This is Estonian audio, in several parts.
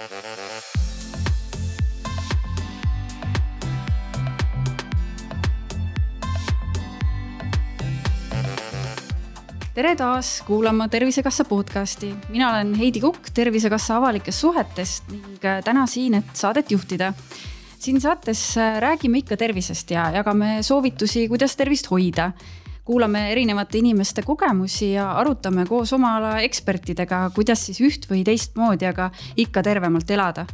tere taas kuulama Tervisekassa podcasti. mina olen Heidi Kukk Tervisekassa avalikest suhetest ning äh, täna siin, et saadet juhtida. siin saates äh, räägime ikka tervisest ja jagame soovitusi, kuidas tervist hoida. Kuulame erinevate inimeste kogemusi ja arutame koos oma ala ekspertidega, kuidas siis üht või teistmoodi, aga ikka tervemalt elada.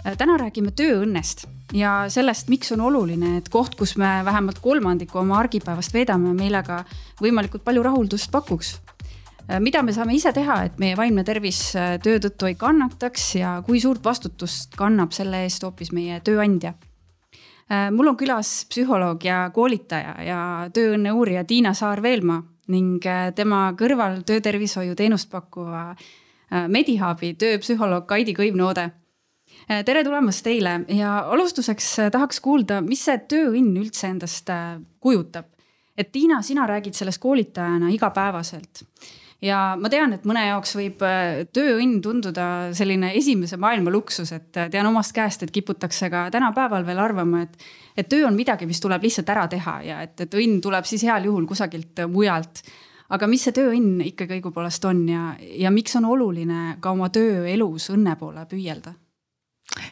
Täna räägime tööõnnest ja sellest, miks on oluline, et koht, kus me vähemalt kolmandiku oma argipäevast veedame, meile ka võimalikult palju rahuldust pakuks. mida me saame ise teha, et meie vaimne tervis töö tõttu ei kannataks ja kui suurt vastutust kannab selle eest hoopis meie tööandja? Äh, mul on külas psühholoog ja koolitaja ja tööõnne uurija Tiina Saar-Veelmaa ning äh, tema kõrval töötervishoiuteenust pakkuva Medihubi tööpsühholoog Kaidi Kõivnoode Äh, tere tulemast teile ja alustuseks äh, tahaks kuulda, mis see tööõnn üldse endast äh, kujutab. et Tiina, sina räägid sellest koolitajana igapäevaselt ja ma tean, et mõne jaoks võib tööõnn tunduda selline esimese maailma luksus, et tean omast käest, et kiputakse ka tänapäeval veel arvama, et, et töö on midagi, mis tuleb lihtsalt ära teha ja et, et õnn tuleb siis heal juhul kusagilt mujalt. aga mis see tööõnn ikkagi õigupoolest on ja, ja miks on oluline ka oma tööelus õnne poole püüelda?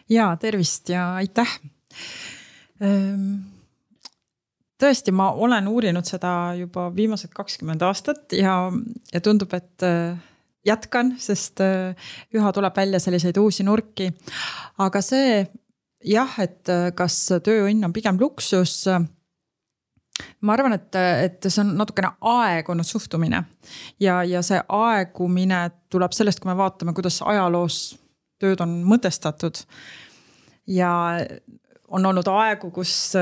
ja tervist ja aitäh. Ehm, tõesti, ma olen uurinud seda juba viimased kakskümmend aastat ja, ja tundub, et äh, jätkan, sest äh, üha tuleb välja selliseid uusi nurki. aga see jah, et äh, kas tööõnn on pigem luksus ma arvan, et, et see on natukene aegunud suhtumine ja, ja see aegumine tuleb sellest, kui me vaatame, kuidas ajaloos tööd on mõtestatud. ja on olnud aegu, kus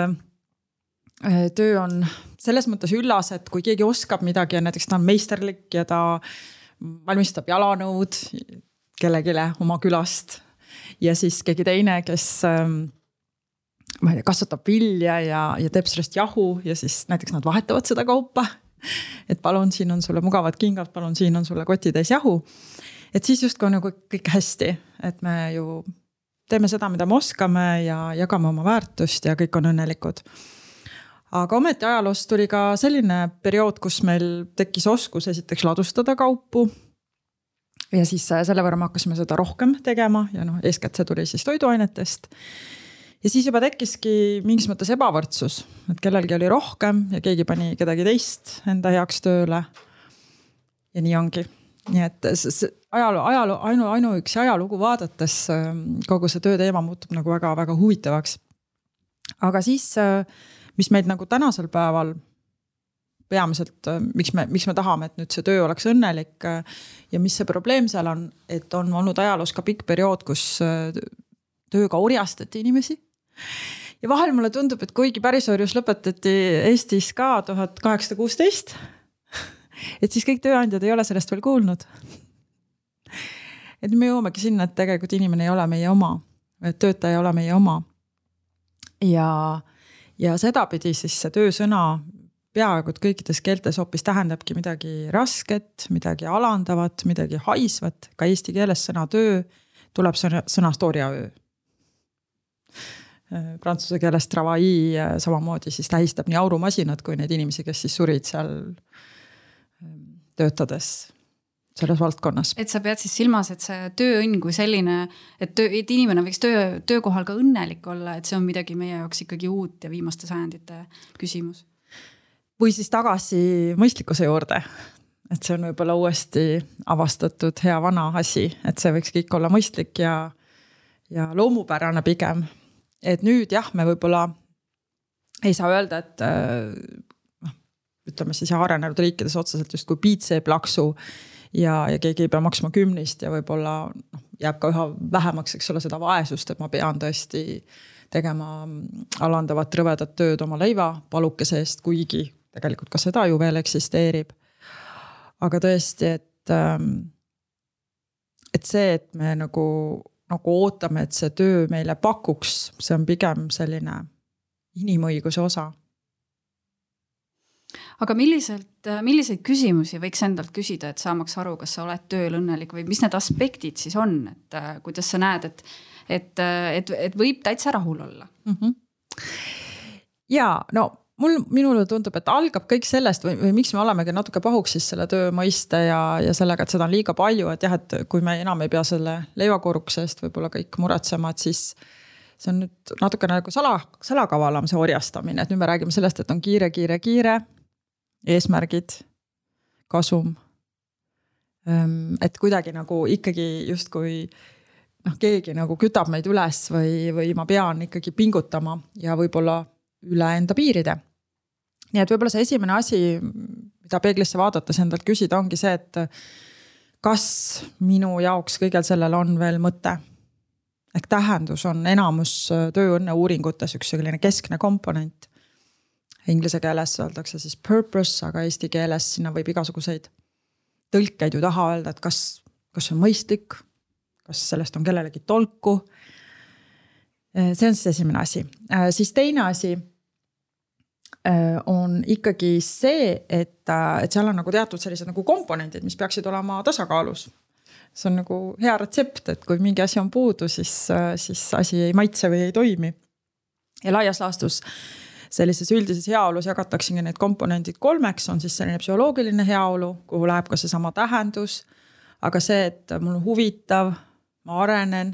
töö on selles mõttes üllas, et kui keegi oskab midagi ja näiteks ta on meisterlik ja ta valmistab jalanõud kellelegi oma külast. ja siis keegi teine, kes ähm, ma ei tea, kasvatab vilja ja, ja teeb sellest jahu ja siis näiteks nad vahetavad seda kaupa. et palun, siin on sulle mugavad kingad, palun, siin on sulle kotitäis jahu et siis justkui on nagu kõik hästi, et me ju teeme seda, mida me oskame ja jagame oma väärtust ja kõik on õnnelikud. Aga ometi ajaloos tuli ka selline periood, kus meil tekkis oskus esiteks ladustada kaupu. ja siis selle võrra me hakkasime seda rohkem tegema ja noh, eeskätt see tuli siis toiduainetest ja siis juba tekkiski mingis mõttes ebavõrdsus, et kellelgi oli rohkem ja keegi pani kedagi teist enda heaks tööle. ja nii ongi nii et ajaloo, ajaloo, ainu, ainuüksi ajalugu vaadates ähm, kogu see tööteema muutub nagu väga-väga huvitavaks. aga siis, äh, mis meid nagu tänasel päeval peamiselt, äh, miks me, miks me tahame, et nüüd see töö oleks õnnelik äh, ja mis see probleem seal on, et on olnud ajaloos ka pikk periood, kus tööga orjastati inimesi ja vahel mulle tundub, et kuigi pärisorjus lõpetati Eestis ka tuhat kaheksasada kuusteist et siis kõik tööandjad ei ole sellest veel kuulnud. et me jõuamegi sinna, et tegelikult inimene ei ole meie oma, et töötaja ei ole meie oma. ja, ja sedapidi siis see töösõna peaaegu et kõikides keeltes hoopis tähendabki midagi rasket, midagi alandavat, midagi haisvat, ka eesti keeles sõna töö tuleb sõna, sõnast orjaöö. Prantsuse keeles travail samamoodi siis tähistab nii aurumasinat kui neid inimesi, kes siis surid seal töötades selles valdkonnas. et sa pead siis silmas, et see tööõnn kui selline, et töö, et inimene võiks töö, töökohal ka õnnelik olla, et see on midagi meie jaoks ikkagi uut ja viimaste sajandite küsimus. või siis tagasi mõistlikkuse juurde, et see on võib-olla uuesti avastatud hea vana asi, et see võiks kõik olla mõistlik ja, ja loomupärane pigem. et nüüd jah, me võib-olla ei saa öelda, et ütleme siis arenenud riikides otseselt justkui piitseb laksu. Ja, ja keegi ei pea maksma kümnist ja võib-olla noh, jääb ka üha vähemaks, eks ole, seda vaesust, et ma pean tõesti tegema alandavat rõvedat tööd oma leiva palukese eest, kuigi tegelikult ka seda ju veel eksisteerib. aga tõesti, et, ähm, et see, et me nagu, nagu ootame, et see töö meile pakuks, see on pigem selline inimõiguse osa aga milliselt, milliseid küsimusi võiks endalt küsida, et saamaks aru, kas sa oled tööl õnnelik või mis need aspektid siis on, et äh, kuidas sa näed, et, et, et, et võib täitsa rahul olla mm? -hmm. ja no mul, minule tundub, et algab kõik sellest või, või miks me olemegi natuke pahuksis selle töö mõiste ja, ja sellega, et seda on liiga palju, et jah, et kui me enam ei pea selle leivakorrukese eest võib-olla kõik muretsema, et siis see on nüüd natukene nagu sala, salakavalam see orjastamine, et nüüd me räägime sellest, et on kiire, kiire, kiire eesmärgid, kasum. Ehm, et kuidagi nagu ikkagi justkui noh, keegi nagu kütab meid üles või, või ma pean ikkagi pingutama ja võib-olla üle enda piiride. nii et võib-olla see esimene asi, mida peeglisse vaadates endalt küsida, ongi see, et kas minu jaoks kõigel sellel on veel mõte? ehk tähendus on enamus tööõnne uuringutes üks selline keskne komponent Inglise keeles öeldakse siis purpose, aga eesti keeles sinna võib igasuguseid tõlkeid ju taha öelda, et kas, kas see on mõistlik, kas sellest on kellelegi tolku. see on siis esimene asi, siis teine asi on ikkagi see, et, et seal on nagu teatud sellised nagu komponendid, mis peaksid olema tasakaalus. see on nagu hea retsept, et kui mingi asi on puudu, siis, siis asi ei maitse või ei toimi. ja laias laastus sellises üldises heaolus jagataksegi need komponendid kolmeks, on siis selline psühholoogiline heaolu, kuhu läheb ka seesama tähendus. aga see, et mul on huvitav, ma arenen,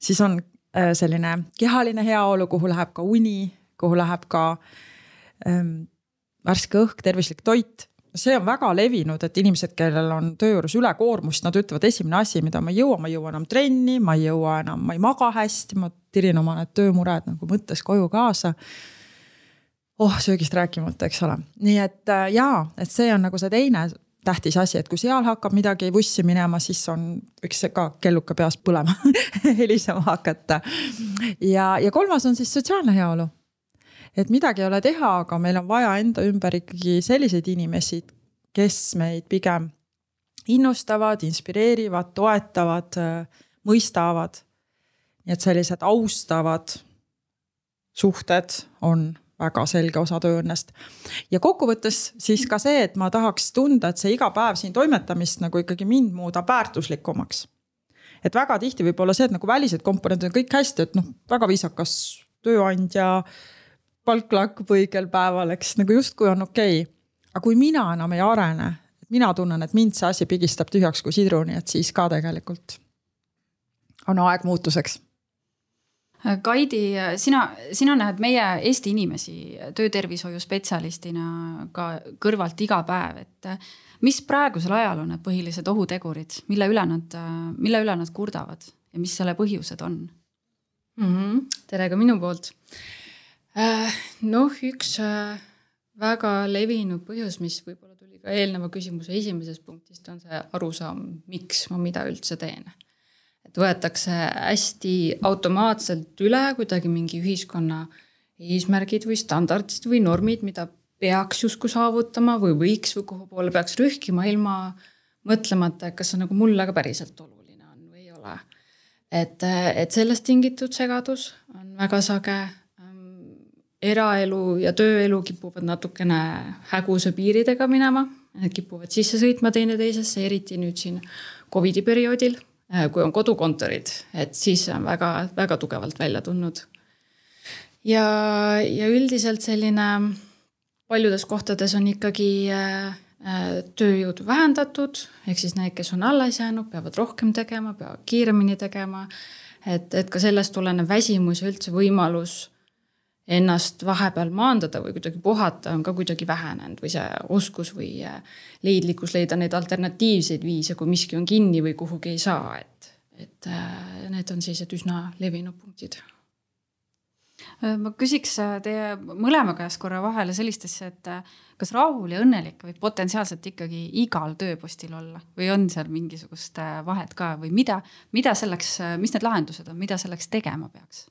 siis on äh, selline kehaline heaolu, kuhu läheb ka uni, kuhu läheb ka ähm, värske õhk, tervislik toit see on väga levinud, et inimesed, kellel on töö juures ülekoormust, nad ütlevad, esimene asi, mida ma ei jõua, ma ei jõua enam trenni, ma ei jõua enam, ma ei maga hästi, ma tirin oma need töömured nagu mõttes koju kaasa oh söögist rääkimata, eks ole, nii et äh, jaa, et see on nagu see teine tähtis asi, et kui seal hakkab midagi vussi minema, siis on, võiks ka kelluke peas põlema helisema hakata. ja, ja kolmas on siis sotsiaalne heaolu. et midagi ei ole teha, aga meil on vaja enda ümber ikkagi selliseid inimesi, kes meid pigem innustavad, inspireerivad, toetavad, mõistavad. nii et sellised austavad suhted on väga selge osa tööõnnest. ja kokkuvõttes siis ka see, et ma tahaks tunda, et see iga päev siin toimetamist nagu ikkagi mind muudab väärtuslikumaks. et väga tihti võib olla see, et nagu välised komponendid on kõik hästi, et noh, väga viisakas tööandja. palk laekub õigel päeval, eks nagu justkui on okei okay.. aga kui mina enam ei arene, mina tunnen, et mind see asi pigistab tühjaks kui sidruni, et siis ka tegelikult on aeg muutuseks Kaidi, sina, sina näed meie Eesti inimesi töötervishoiu spetsialistina ka kõrvalt iga päev, et mis praegusel ajal on need põhilised ohutegurid, mille üle nad, mille üle nad kurdavad ja mis selle põhjused on mm? -hmm. tere ka minu poolt. Äh, noh, üks äh, väga levinud põhjus, mis võib-olla tuli ka eelneva küsimuse esimesest punktist, on see arusaam, miks ma mida üldse teen et võetakse hästi automaatselt üle kuidagi mingi ühiskonna eesmärgid või standardid või normid, mida peaks justkui saavutama või võiks või kuhu poole peaks rühkima ilma mõtlemata, et kas see nagu mulle ka päriselt oluline on või ei ole. et, et sellest tingitud segadus on väga sage. eraelu ja tööelu kipuvad natukene häguse piiridega minema, kipuvad sisse sõitma teineteisesse, eriti nüüd siin Covidi perioodil kui on kodukontorid, et siis see on väga-väga tugevalt välja tulnud. ja, ja üldiselt selline paljudes kohtades on ikkagi äh, äh, tööjõudu vähendatud, ehk siis need, kes on alles jäänud, peavad rohkem tegema, peavad kiiremini tegema. et, et ka sellest tulenev väsimus ja üldse võimalus ennast vahepeal maandada või kuidagi puhata on ka kuidagi vähenenud või see oskus või äh, leidlikkus leida neid alternatiivseid viise, kui miski on kinni või kuhugi ei saa, et, et äh, need on sellised üsna levinud punktid äh, ma küsiks teie mõlema käest korra vahele sellist asja, et kas rahul ja õnnelik võib potentsiaalselt ikkagi igal tööpostil olla või on seal mingisugust vahet ka või mida, mida selleks, mis need lahendused on, mida selleks tegema peaks?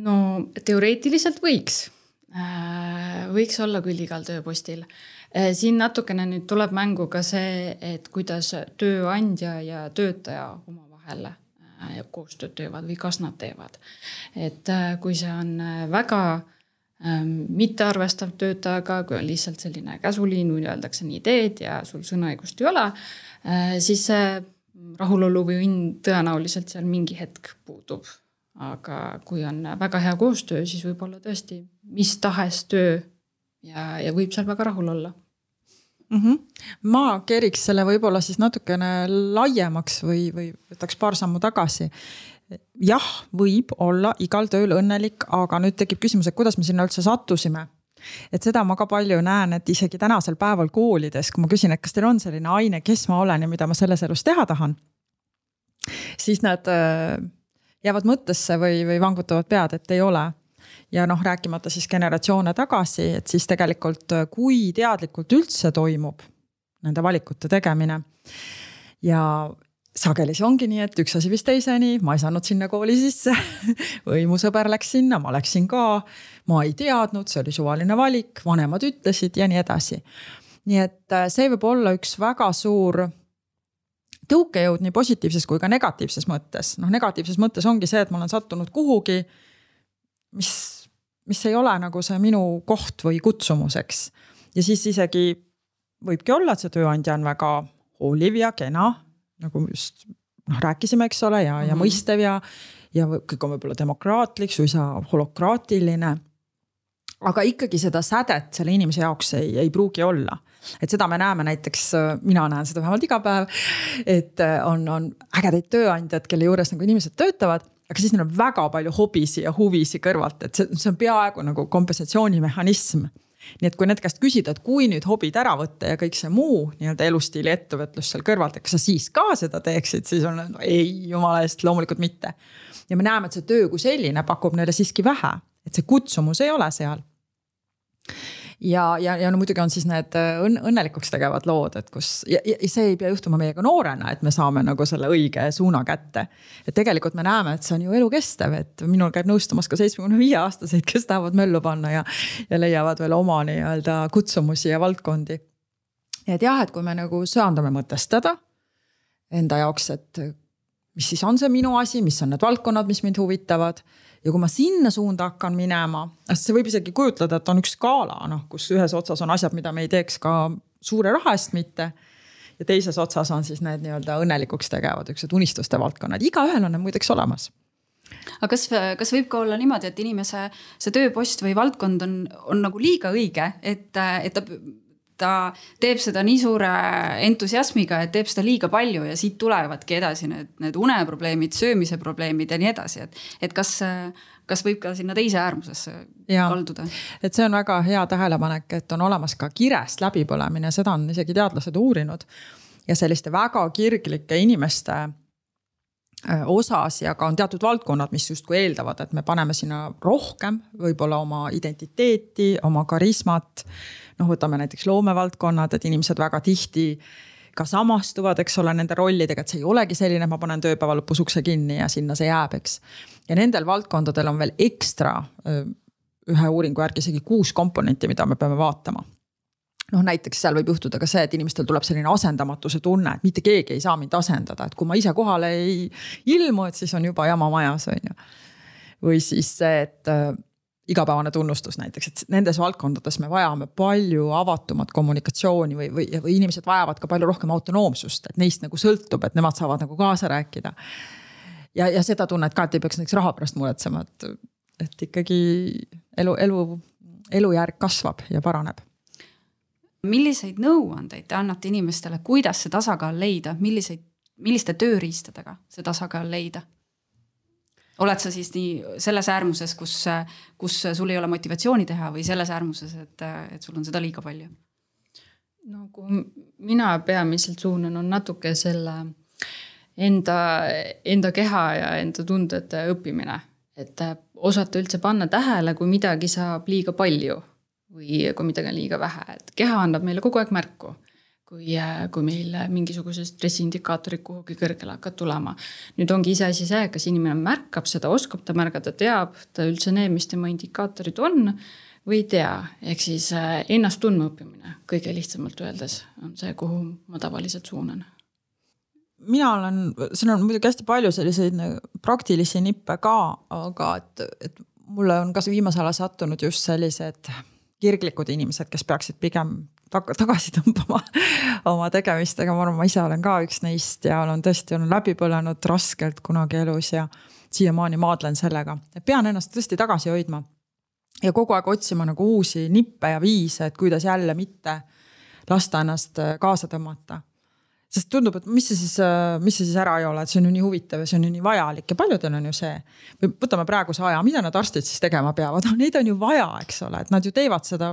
No teoreetiliselt võiks, äh, võiks olla küll igal tööpostil. Äh, siin natukene nüüd tuleb mängu ka see, et kuidas tööandja ja töötaja omavahel äh, koostööd teevad või kas nad teevad. et kui see on väga ähm, mittearvestav töötajaga, kui on lihtsalt selline käsuliin või öeldakse nii teed ja sul sõnaõigust ei ole, siis see rahulolu või õnn tõenäoliselt seal mingi hetk puudub. Aga kui on väga hea koostöö, siis võib olla tõesti mis tahes töö ja, ja võib seal väga rahul olla mm. -hmm. ma keeriks selle võib-olla siis natukene laiemaks või, või võtaks paar sammu tagasi jah, võib olla igal tööl õnnelik, aga nüüd tekib küsimus, et kuidas me sinna üldse sattusime et seda ma ka palju näen, et isegi tänasel päeval koolides, kui ma küsin, et kas teil on selline aine, kes ma olen ja mida ma selles elus teha tahan. siis nad äh, jäävad mõttesse või, või vangutavad pead, et ei ole. ja noh, rääkimata siis generatsioone tagasi, et siis tegelikult, kui teadlikult üldse toimub nende valikute tegemine. ja sageli see ongi nii, et üks asi viis teiseni, ma ei saanud sinna kooli sisse või mu sõber läks sinna, ma läksin ka. ma ei teadnud, see oli suvaline valik, vanemad ütlesid ja nii edasi. nii et äh, see võib olla üks väga suur tõukejõud nii positiivses kui ka negatiivses mõttes, noh negatiivses mõttes ongi see, et ma olen sattunud kuhugi, mis, mis ei ole nagu see minu koht või kutsumus, eks. ja siis isegi võibki olla, et see tööandja on väga hooliv ja kena nagu just noh, rääkisime, eks ole, ja mm, -hmm. ja mhm. mõistev ja, ja kõik on võib-olla demokraatlik, suisa holokraatiline. Aga ikkagi seda sädet selle inimese jaoks ei, ei pruugi olla et seda me näeme näiteks, mina näen seda vähemalt iga päev. et on, on ägedaid tööandjad, kelle juures nagu inimesed töötavad, aga siis neil on väga palju hobisi ja huvisi kõrvalt, et see, see on peaaegu nagu kompensatsioonimehhanism nii et kui nende käest küsida, et kui nüüd hobid ära võtta ja kõik see muu nii-öelda elustiili ettevõtlus seal kõrvalt, et kas sa siis ka seda teeksid, siis on no, ei, jumala eest, loomulikult mitte. ja me näeme, et see töö kui selline pakub neile siiski vähe, et see kutsumus ei ole seal ja, ja, ja no muidugi on siis need äh, õnn, õnnelikuks tegevad lood, et kus ja, ja see ei pea juhtuma meiega noorena, et me saame nagu selle õige suuna kätte. et tegelikult me näeme, et see on ju elukestev, et minul käib nõustamas ka seitsmekümne viie aastaseid, kes tahavad möllu panna ja, ja leiavad veel oma nii-öelda kutsumusi ja valdkondi. et jah, et kui me nagu söandame mõtestada enda jaoks, et mis siis on see minu asi, mis on need valdkonnad, mis mind huvitavad ja kui ma sinna suunda hakkan minema, see võib isegi kujutleda, et on üks skaala, noh, kus ühes otsas on asjad, mida me ei teeks ka suure raha eest mitte. ja teises otsas on siis need nii-öelda õnnelikuks tegevad niisugused unistuste valdkonnad, igaühel on need muideks olemas aga kas, kas võib ka olla niimoodi, et inimese see tööpost või valdkond on, on nagu liiga õige, et, et ta ta teeb seda nii suure entusiasmiga, et teeb seda liiga palju ja siit tulevadki edasi need, need uneprobleemid, söömise probleemid ja nii edasi, et, et kas, kas võib ka sinna teise äärmusesse ja, kalduda? et see on väga hea tähelepanek, et on olemas ka kirest läbipõlemine, seda on isegi teadlased uurinud. ja selliste väga kirglike inimeste äh, osas ja ka on teatud valdkonnad, mis justkui eeldavad, et me paneme sinna rohkem võib-olla oma identiteeti, oma karismat noh, võtame näiteks loomevaldkonnad, et inimesed väga tihti ka samastuvad, eks ole, nende rollidega, et see ei olegi selline, et ma panen tööpäeva lõpus ukse kinni ja sinna see jääb, eks. ja nendel valdkondadel on veel ekstra ühe uuringu järgi isegi kuus komponenti, mida me peame vaatama noh, näiteks seal võib juhtuda ka see, et inimestel tuleb selline asendamatuse tunne, et mitte keegi ei saa mind asendada, et kui ma ise kohale ei ilmu, et siis on juba jama majas, on ju. või siis see, et igapäevane tunnustus näiteks, et nendes valdkondades me vajame palju avatumat kommunikatsiooni või, või, või inimesed vajavad ka palju rohkem autonoomsust, et neist nagu sõltub, et nemad saavad nagu kaasa rääkida. ja, ja seda tunnet ka, et ei peaks näiteks raha pärast muretsema, et, et ikkagi elu, elu, elujärg kasvab ja paraneb milliseid nõuandeid te annate inimestele, kuidas see tasakaal leida, milliseid, milliste tööriistadega see tasakaal leida? Oled sa siis nii selles äärmuses, kus, kus sul ei ole motivatsiooni teha või selles äärmuses, et, et sul on seda liiga palju? no kuhu mina peamiselt suunan, on natuke selle enda, enda keha ja enda tundede õppimine. et osata üldse panna tähele, kui midagi saab liiga palju või kui midagi on liiga vähe, et keha annab meile kogu aeg märku kui, äh, kui meil mingisugused stressiindikaatorid kuhugi kõrgele hakkavad tulema. nüüd ongi iseasi see, kas inimene märkab seda, oskab ta märgata, teab ta üldse need, mis tema indikaatorid on või ei tea, ehk siis äh, ennast tundma õppimine kõige lihtsamalt öeldes on see, kuhu ma tavaliselt suunan mina olen, siin on muidugi hästi palju selliseid praktilisi nippe ka, aga et, et mulle on ka viimasel ajal sattunud just sellised kirglikud inimesed, kes peaksid pigem tag tagasi tõmbama oma tegemistega, ma arvan, ma ise olen ka üks neist ja olen tõesti olen läbi põlenud raskelt kunagi elus ja siiamaani maadlen sellega, et pean ennast tõesti tagasi hoidma. ja kogu aeg otsima nagu uusi nippe ja viise, et kuidas jälle mitte lasta ennast kaasa tõmmata sest tundub, et mis see siis, äh, mis see siis ära ei ole, et see on ju nii huvitav ja see on ju nii vajalik ja paljudel on ju see. või võtame praeguse aja, mida need arstid siis tegema peavad, neid on ju vaja, eks ole, et nad ju teevad seda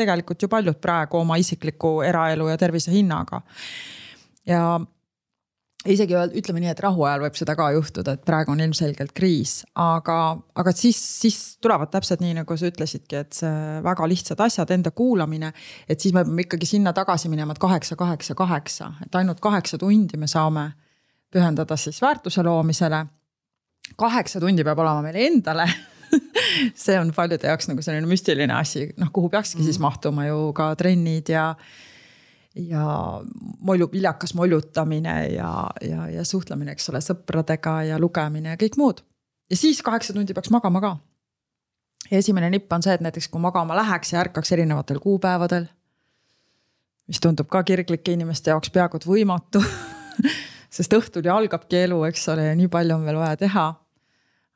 tegelikult ju paljud praegu oma isikliku eraelu ja tervise hinnaga. ja isegi ütleme nii, et rahuajal võib seda ka juhtuda, et praegu on ilmselgelt kriis, aga, aga siis, siis tulevad täpselt nii, nagu sa ütlesidki, et see väga lihtsad asjad, enda kuulamine. et siis me peame ikkagi sinna tagasi minema, et kaheksa, kaheksa, kaheksa, et ainult kaheksa tundi me saame pühendada siis väärtuse loomisele. kaheksa tundi peab olema meil endale see on paljude jaoks nagu selline müstiline asi, noh, kuhu peakski mm. siis mahtuma ju ka trennid ja ja molju, viljakas moljutamine ja, ja, ja suhtlemine, eks ole, sõpradega ja lugemine ja kõik muud. ja siis kaheksa tundi peaks magama ka. ja esimene nipp on see, et näiteks kui magama läheks ja ärkaks erinevatel kuupäevadel. mis tundub ka kirglike inimeste jaoks peaaegu et võimatu sest õhtul ju algabki elu, eks ole, ja nii palju on veel vaja teha.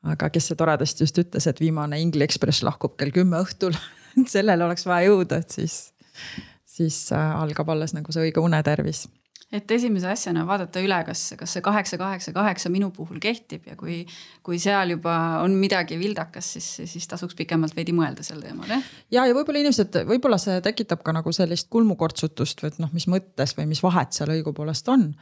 Aga kes see toredasti just ütles, et viimane Ingli Ekspress lahkub kell kümme õhtul et sellele oleks vaja jõuda, et siis siis äh, algab alles nagu see õige unetervis et esimese asjana vaadata üle, kas, kas see kaheksa, kaheksa, kaheksa minu puhul kehtib ja kui, kui seal juba on midagi vildakas, siis, siis tasuks pikemalt veidi mõelda sel teemal, jah. ja, ja võib-olla inimesed, võib-olla see tekitab ka nagu sellist kulmukortsutust või et noh, mis mõttes või mis vahet seal õigupoolest on.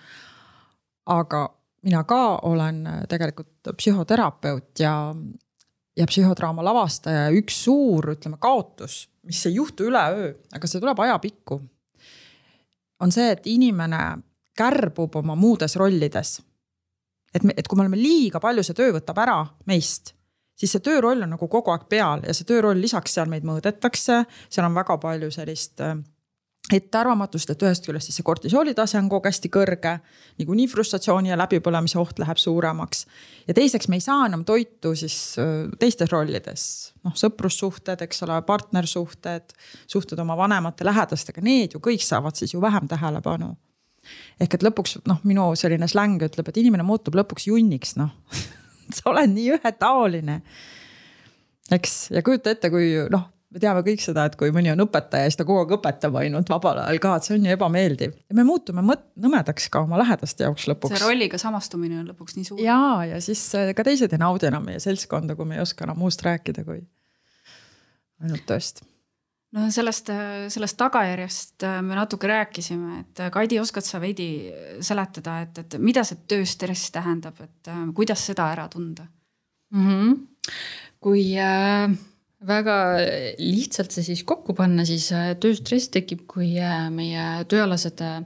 aga mina ka olen tegelikult psühhoterapeut ja, ja psühhodraama lavastaja ja üks suur, ütleme, kaotus mis ei juhtu üleöö, aga see tuleb ajapikku. on see, et inimene kärbub oma muudes rollides. et me, et kui me oleme liiga palju, see töö võtab ära meist, siis see tööroll on nagu kogu aeg peal ja see tööroll lisaks seal meid mõõdetakse, seal on väga palju sellist äh, ettearvamatust, et ühest küljest siis see kortisooli tase on kogu aeg hästi kõrge. niikuinii frustratsiooni ja läbipõlemise oht läheb suuremaks. ja teiseks, me ei saa enam toitu siis teistes rollides. noh, sõprussuhted, eks ole, partnersuhted, suhted oma vanemate, lähedastega, need ju kõik saavad siis ju vähem tähelepanu. ehk et lõpuks noh, minu selline släng ütleb, et inimene muutub lõpuks junniks, noh sa oled nii ühetaoline. eks, ja kujuta ette, kui noh me teame kõik seda, et kui mõni on õpetaja ja siis ta kogu aeg õpetab ainult vabal ajal ka, et see on ju ebameeldiv. ja me muutume mõt-, nõmedaks ka oma lähedaste jaoks lõpuks. see rolliga samastumine on lõpuks nii suur. ja, ja siis äh, ka teised ei naudi enam meie seltskonda, kui me ei oska enam muust rääkida, kui ainult tööst no sellest, äh, sellest tagajärjest äh, me natuke rääkisime, et Kaidi, oskad sa veidi seletada, et, et mida see tööstress tähendab, et kuidas seda ära tunda mm? -hmm. kui äh väga lihtsalt see siis kokku panna, siis äh, tööstress tekib, kui äh, meie tööalased äh,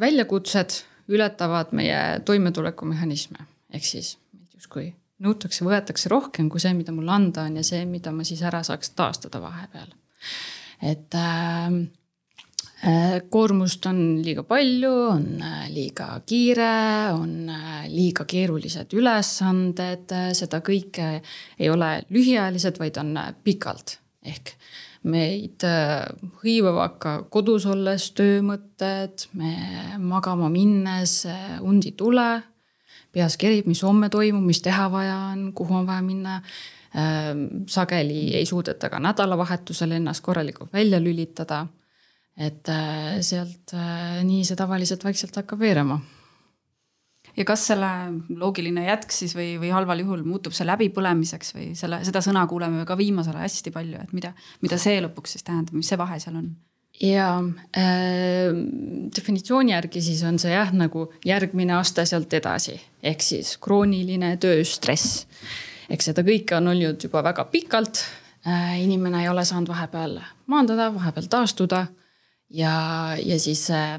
väljakutsed ületavad meie toimetulekumehhanisme. ehk siis justkui nõutakse, võetakse rohkem kui see, mida mul anda on ja see, mida ma siis ära saaks taastada vahepeal. et Äh, koormust on liiga palju, on äh, liiga kiire, on äh, liiga keerulised ülesanded, seda kõike ei ole lühiajalised, vaid on pikalt. ehk meid hõivavad ka kodus olles töömõtted, me magama minnes und ei tule. peas kerib, mis homme toimub, mis teha vaja on, kuhu on vaja minna sageli ei suudeta ka nädalavahetusel ennast korralikult välja lülitada et äh, sealt äh, nii see tavaliselt vaikselt hakkab veerema. ja kas selle loogiline jätk siis või, või halval juhul muutub see läbipõlemiseks või selle, seda sõna kuuleme ka viimasel ajal hästi palju, et mida, mida see lõpuks siis tähendab, mis see vahe seal on? ja äh, definitsiooni järgi siis on see jah, nagu järgmine aste sealt edasi, ehk siis krooniline tööstress. eks seda kõike on olnud juba väga pikalt äh,. inimene ei ole saanud vahepeal maandada, vahepeal taastuda ja, ja siis äh,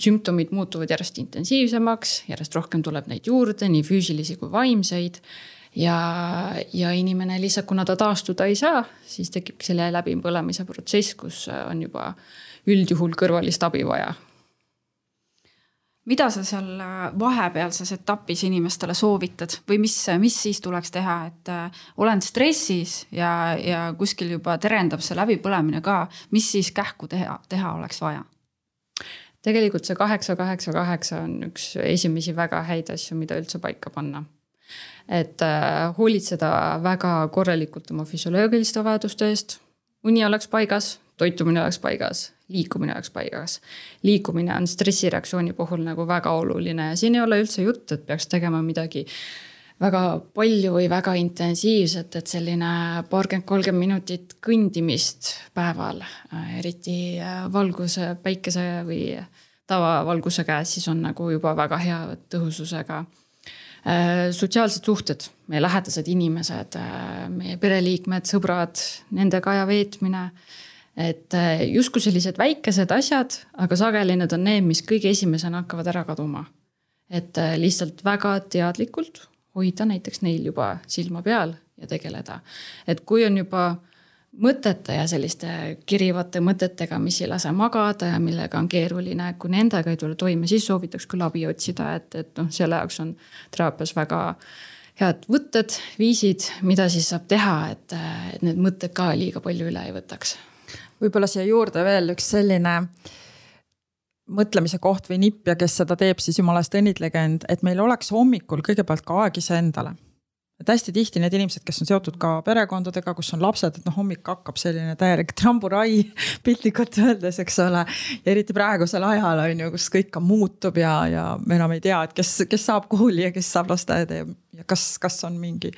sümptomid muutuvad järjest intensiivsemaks, järjest rohkem tuleb neid juurde, nii füüsilisi kui vaimseid. ja, ja inimene lihtsalt, kuna ta taastuda ei saa, siis tekibki selle läbipõlemise protsess, kus on juba üldjuhul kõrvalist abi vaja mida sa seal äh, vahepealses etapis inimestele soovitad või mis, mis siis tuleks teha, et äh, olen stressis ja, ja kuskil juba terendab see läbipõlemine ka, mis siis kähku teha, teha oleks vaja? tegelikult see kaheksa, kaheksa, kaheksa on üks esimesi väga häid asju, mida üldse paika panna et äh, hoolitseda väga korralikult oma füsioloogiliste vajaduste eest. uni oleks paigas, toitumine oleks paigas, liikumine oleks paigas. liikumine on stressireaktsiooni puhul nagu väga oluline ja siin ei ole üldse jutt, et peaks tegema midagi väga palju või väga intensiivset, et selline paarkümmend, kolmkümmend minutit kõndimist päeval, eriti valguse, päikese või tavavalguse käes, siis on nagu juba väga hea tõhususega sotsiaalsed suhted, meie lähedased inimesed, meie pereliikmed, sõbrad, nendega aja veetmine et äh, justkui sellised väikesed asjad, aga sageli need on need, mis kõige esimesena hakkavad ära kaduma. et äh, lihtsalt väga teadlikult hoida näiteks neil juba silma peal ja tegeleda. et kui on juba mõtete ja selliste kirivate mõtetega, mis ei lase magada ja millega on keeruline, kui nendega ei tule toime, siis soovitaks küll abi otsida, et, et noh, selle jaoks on teraapias väga head võtted, viisid, mida siis saab teha, et, et need mõtted ka liiga palju üle ei võtaks võib-olla siia juurde veel üks selline mõtlemise koht või nipp ja kes seda teeb, siis jumala eest õnnitlege end, et meil oleks hommikul kõigepealt ka aeg iseendale et hästi tihti need inimesed, kes on seotud ka perekondadega, kus on lapsed, et noh, hommik hakkab selline täielik tramburai piltlikult öeldes, eks ole. eriti praegusel ajal on ju, kus kõik muutub ja, ja me enam ei tea, et kes, kes saab kooli ja kes saab lasteaeda ja, ja kas, kas on mingi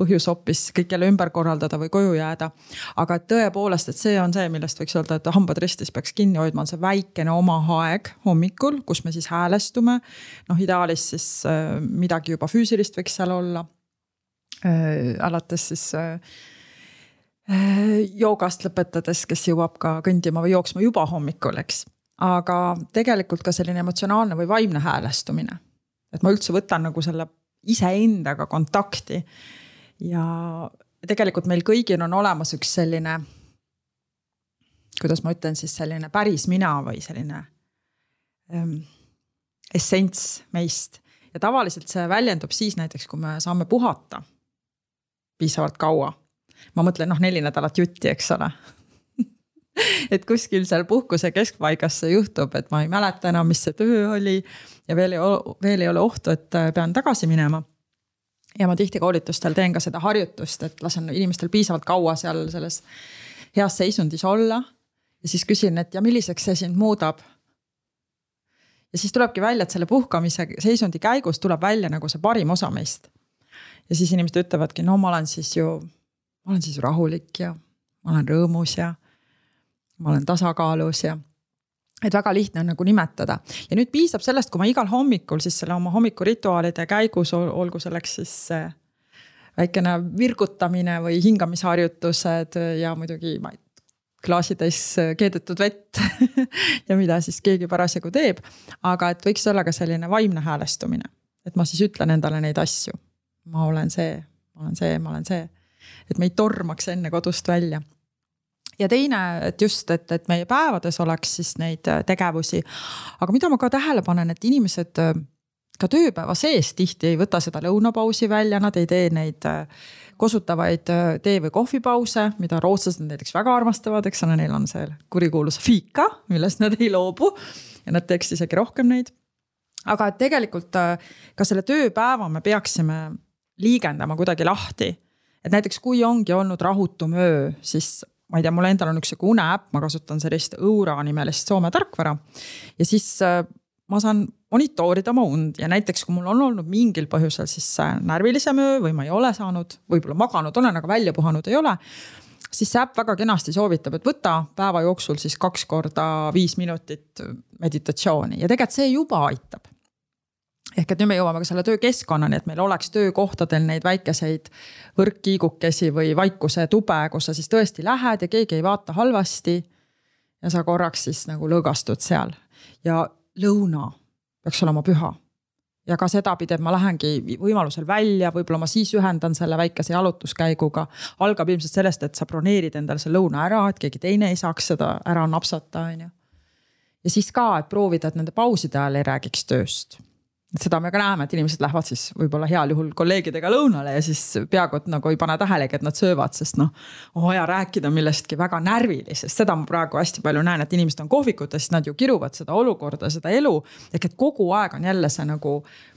põhjus hoopis kõik jälle ümber korraldada või koju jääda. aga tõepoolest, et see on see, millest võiks öelda, et hambad ristis peaks kinni hoidma, on see väikene oma aeg hommikul, kus me siis häälestume. noh, ideaalis siis äh, midagi juba füüsilist võiks seal olla alates siis äh, äh, joogast lõpetades, kes jõuab ka kõndima või jooksma juba hommikul, eks. aga tegelikult ka selline emotsionaalne või vaimne häälestumine. et ma üldse võtan nagu selle iseendaga kontakti. ja tegelikult meil kõigil on olemas üks selline, kuidas ma ütlen siis selline päris mina või selline ähm, essents meist. ja tavaliselt see väljendub siis näiteks, kui me saame puhata piisavalt kaua. ma mõtlen noh, neli nädalat jutti, eks ole et kuskil seal puhkuse keskpaigas see juhtub, et ma ei mäleta enam, mis see töö oli ja veel ei veel ei ole ohtu, et äh, pean tagasi minema. ja ma tihti koolitustel teen ka seda harjutust, et lasen inimestel piisavalt kaua seal selles heas seisundis olla. ja siis küsin, et ja milliseks see sind muudab. ja siis tulebki välja, et selle puhkamise seisundi käigus tuleb välja nagu see parim osa meist ja siis inimesed ütlevadki, no ma olen siis ju, ma olen siis rahulik ja ma olen rõõmus ja ma olen tasakaalus ja et väga lihtne on nagu nimetada. Ja nüüd piisab sellest, kui ma igal hommikul siis selle oma hommikurituaalide käigus, olgu selleks siis väikene virgutamine või hingamisharjutused ja muidugi ma ei klaasitäis keedetud vett ja mida siis keegi parasjagu teeb. aga et võiks olla ka selline vaimne häälestumine, et ma siis ütlen endale neid asju ma olen see, ma olen see, ma olen see. et me ei tormaks enne kodust välja. ja teine, et just, et, et meie päevades oleks siis neid äh, tegevusi. aga mida ma ka tähele panen, et inimesed äh, ka tööpäeva sees tihti ei võta seda lõunapausi välja, nad ei tee neid äh, kosutavaid tee- või kohvipause, mida rootslased näiteks väga armastavad, eks ole, neil on see kurikuulus fika, millest nad ei loobu. ja nad teeks isegi rohkem neid. aga et tegelikult ka selle tööpäeva me peaksime liigendama kuidagi lahti. et näiteks, kui ongi olnud rahutum öö, siis ma ei tea, mul endal on üks sihuke uneäpp, ma kasutan sellist Õura nimelist Soome tarkvara. ja siis äh, ma saan monitoorida oma und ja näiteks, kui mul on olnud mingil põhjusel siis äh, närvilisem öö või ma ei ole saanud, võib-olla maganud olen, aga välja puhanud ei ole siis see äpp väga kenasti soovitab, et võta päeva jooksul siis kaks korda viis minutit meditatsiooni ja tegelikult see juba aitab ehk et nüüd me jõuame ka selle töökeskkonnani, et meil oleks töökohtadel neid väikeseid võrkkiigukesi või vaikuse tube, kus sa siis tõesti lähed ja keegi ei vaata halvasti. ja sa korraks siis nagu lõõgastud seal ja lõuna peaks olema püha ja ka sedapidi, et ma lähengi võimalusel välja, võib-olla ma siis ühendan selle väikese jalutuskäiguga. algab ilmselt sellest, et sa broneerid endale selle lõuna ära, et keegi teine ei saaks seda ära napsata, on ju. ja siis ka, et proovida, et nende pauside ajal ei räägiks tööst seda me ka näeme, et inimesed lähevad siis võib-olla heal juhul kolleegidega lõunale ja siis peaaegu et nagu ei pane tähelegi, et nad söövad, sest noh. on vaja rääkida millestki väga närvilisest, seda ma praegu hästi palju näen, et inimesed on kohvikutes, nad ju kiruvad seda olukorda, seda elu. ehk et kogu aeg on jälle see nagu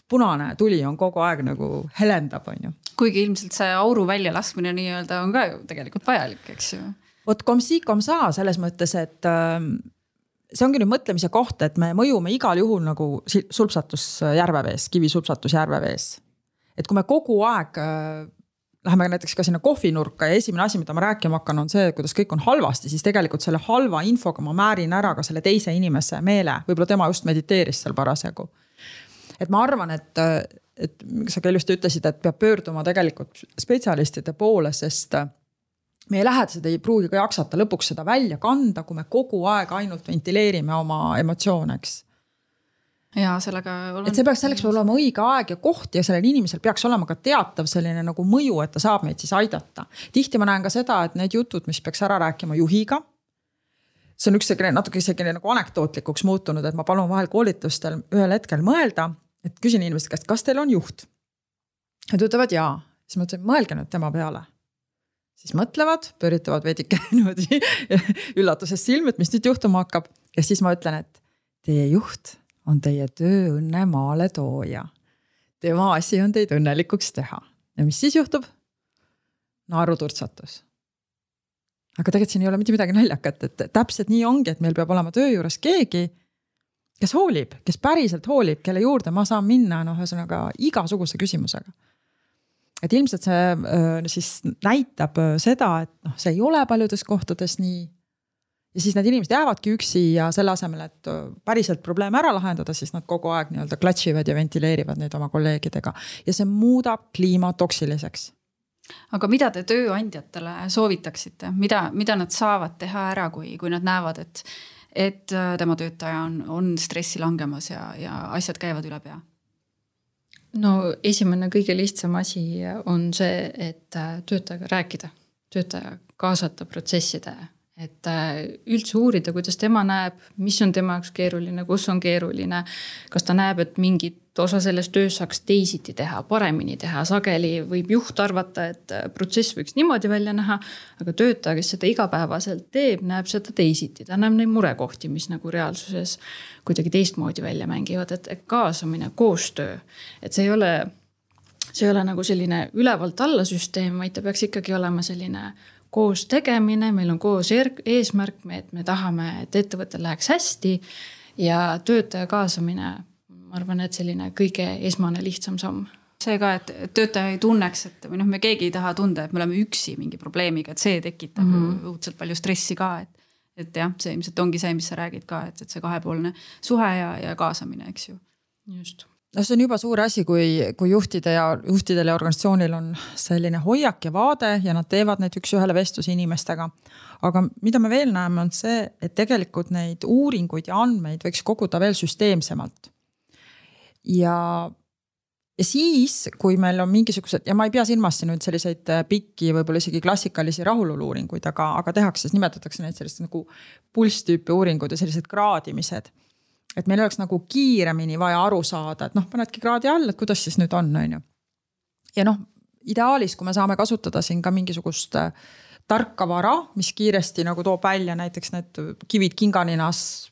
punane tuli on kogu aeg nagu helendab, on ju. kuigi ilmselt see auru väljalaskmine nii-öelda on ka ju tegelikult vajalik, eks ju. vot comme si comme ça selles mõttes, et ähm, see ongi nüüd mõtlemise koht, et me mõjume igal juhul nagu sulpsatus järvevees, kivisulpsatus järvevees. et kui me kogu aeg äh, läheme näiteks ka sinna kohvinurka ja esimene asi, mida ma rääkima hakkan, on see, kuidas kõik on halvasti, siis tegelikult selle halva infoga ma määrin ära ka selle teise inimese meele, võib-olla tema just mediteeris seal parasjagu. et ma arvan, et, et sa ka ilusti ütlesid, et peab pöörduma tegelikult spetsialistide poole, sest meie lähedased ei pruugi ka jaksata lõpuks seda välja kanda, kui me kogu aeg ainult ventileerime oma emotsioone, eks. ja sellega et see peaks, selleks peab olema õige aeg ja koht ja sellel inimesel peaks olema ka teatav selline nagu mõju, et ta saab meid siis aidata. tihti ma näen ka seda, et need jutud, mis peaks ära rääkima juhiga. see on üks selline natuke isegi nagu anekdootlikuks muutunud, et ma palun vahel koolitustel ühel hetkel mõelda, et küsin inimeste käest, kas teil on juht? Nad ütlevad jaa, siis ma ütlen, mõelge nüüd tema peale siis mõtlevad, pööritavad veidike niimoodi üllatusest silmi, et mis nüüd juhtuma hakkab. ja siis ma ütlen, et teie juht on teie tööõnne maaletooja. tema asi on teid õnnelikuks teha ja mis siis juhtub? naeruturtsatus. aga tegelikult siin ei ole mitte midagi naljakat, et täpselt nii ongi, et meil peab olema töö juures keegi, kes hoolib, kes päriselt hoolib, kelle juurde ma saan minna, noh, ühesõnaga igasuguse küsimusega et ilmselt see siis näitab seda, et noh, see ei ole paljudes kohtades nii. ja siis need inimesed jäävadki üksi ja selle asemel, et päriselt probleeme ära lahendada, siis nad kogu aeg nii-öelda klatšivad ja ventileerivad neid oma kolleegidega ja see muudab kliima toksiliseks aga mida te tööandjatele soovitaksite, mida, mida nad saavad teha ära, kui, kui nad näevad, et, et tema töötaja on, on stressi langemas ja, ja asjad käivad üle pea? No esimene kõige lihtsam asi on see, et äh, töötajaga rääkida, töötaja kaasata protsesside, et äh, üldse uurida, kuidas tema näeb, mis on tema jaoks keeruline, kus on keeruline. kas ta näeb, et mingit osa sellest tööst saaks teisiti teha, paremini teha, sageli võib juht arvata, et äh, protsess võiks niimoodi välja näha. aga töötaja, kes seda igapäevaselt teeb, näeb seda teisiti, ta näeb neid murekohti, mis nagu reaalsuses kuidagi teistmoodi välja mängivad, et kaasamine, koostöö, et see ei ole see ei ole nagu selline ülevalt alla süsteem, vaid ta peaks ikkagi olema selline koos tegemine, meil on koos eesmärk, et me tahame, et ettevõttel läheks hästi ja töötaja kaasamine ma arvan, et selline kõige esmane lihtsam samm see ka, et töötaja ei tunneks, et või noh, me keegi ei taha tunda, et me oleme üksi mingi probleemiga, et see tekitab mm -hmm. õudselt palju stressi ka, et. et jah, see ilmselt ongi see, mis sa räägid ka, et, et see kahepoolne suhe ja, ja kaasamine, eks ju. just no see on juba suur asi, kui, kui juhtide ja juhtidel ja organisatsioonil on selline hoiak ja vaade ja nad teevad neid üks-ühele vestlusi inimestega. aga mida me veel näeme, on see, et tegelikult neid uuringuid ja andmeid võiks koguda veel süsteemsemalt ja, ja siis, kui meil on mingisugused ja ma ei pea silmas siin nüüd selliseid äh, pikki, võib-olla isegi klassikalisi rahulolu uuringuid, aga, aga tehakse, nimetatakse neid sellist nagu pulsstüüpi uuringud ja sellised kraadimised. et meil oleks nagu kiiremini vaja aru saada, et noh, panedki kraadi all, et kuidas siis nüüd on, on ju. ja noh, ideaalis, kui me saame kasutada siin ka mingisugust äh, tarkvara, mis kiiresti nagu toob välja näiteks need kivid kinganinas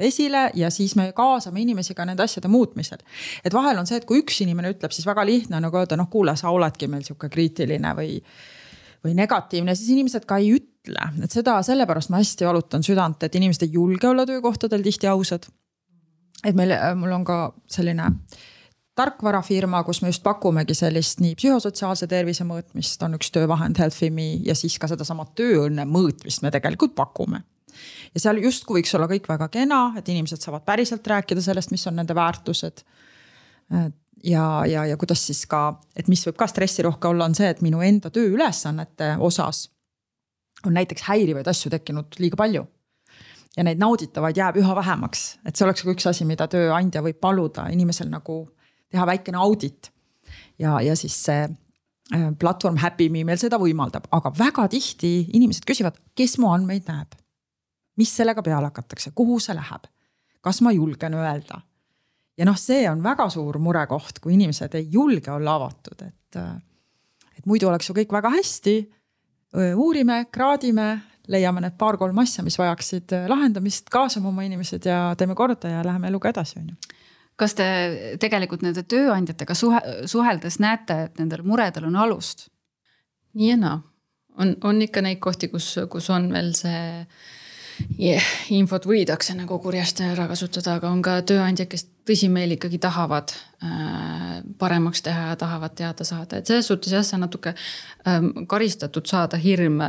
esile ja siis me kaasame inimesi ka nende asjade muutmisel. et vahel on see, et kui üks inimene ütleb, siis väga lihtne on nagu öelda, noh, kuule, sa oledki meil sihuke kriitiline või, või negatiivne, siis inimesed ka ei ütle, et seda sellepärast ma hästi valutan südant, et inimesed ei julge olla töökohtadel tihti ausad. et meil, mul on ka selline tarkvarafirma, kus me just pakumegi sellist nii psühhosotsiaalse tervise mõõtmist, on üks töövahend Healthfimi ja siis ka sedasama tööõnne mõõtmist me tegelikult pakume ja seal justkui võiks olla kõik väga kena, et inimesed saavad päriselt rääkida sellest, mis on nende väärtused. ja, ja, ja kuidas siis ka, et mis võib ka stressirohke olla, on see, et minu enda tööülesannete osas on näiteks häirivaid asju tekkinud liiga palju ja neid nauditavaid jääb üha vähemaks, et see oleks ka üks asi, mida tööandja võib paluda inimesel nagu teha väikene audit. ja, ja siis see äh, platvorm Happy Me meil seda võimaldab, aga väga tihti inimesed küsivad, kes mu andmeid näeb mis sellega peale hakatakse, kuhu see läheb? kas ma julgen öelda? ja noh, see on väga suur murekoht, kui inimesed ei julge olla avatud, et, et muidu oleks ju kõik väga hästi. uurime, kraadime, leiame need paar-kolm asja, mis vajaksid lahendamist, kaasame oma inimesed ja teeme korda ja läheme eluga edasi, on ju kas te tegelikult nende tööandjatega suhe, suheldes näete, et nendel muredel on alust? nii ja naa, on, on ikka neid kohti, kus, kus on veel see yeah, infot võidakse nagu kurjasti ära kasutada, aga on ka tööandjad, kes tõsimeeli ikkagi tahavad äh, paremaks teha ja tahavad teada saada, et selles suhtes jah, see natuke äh, karistatud saada hirm,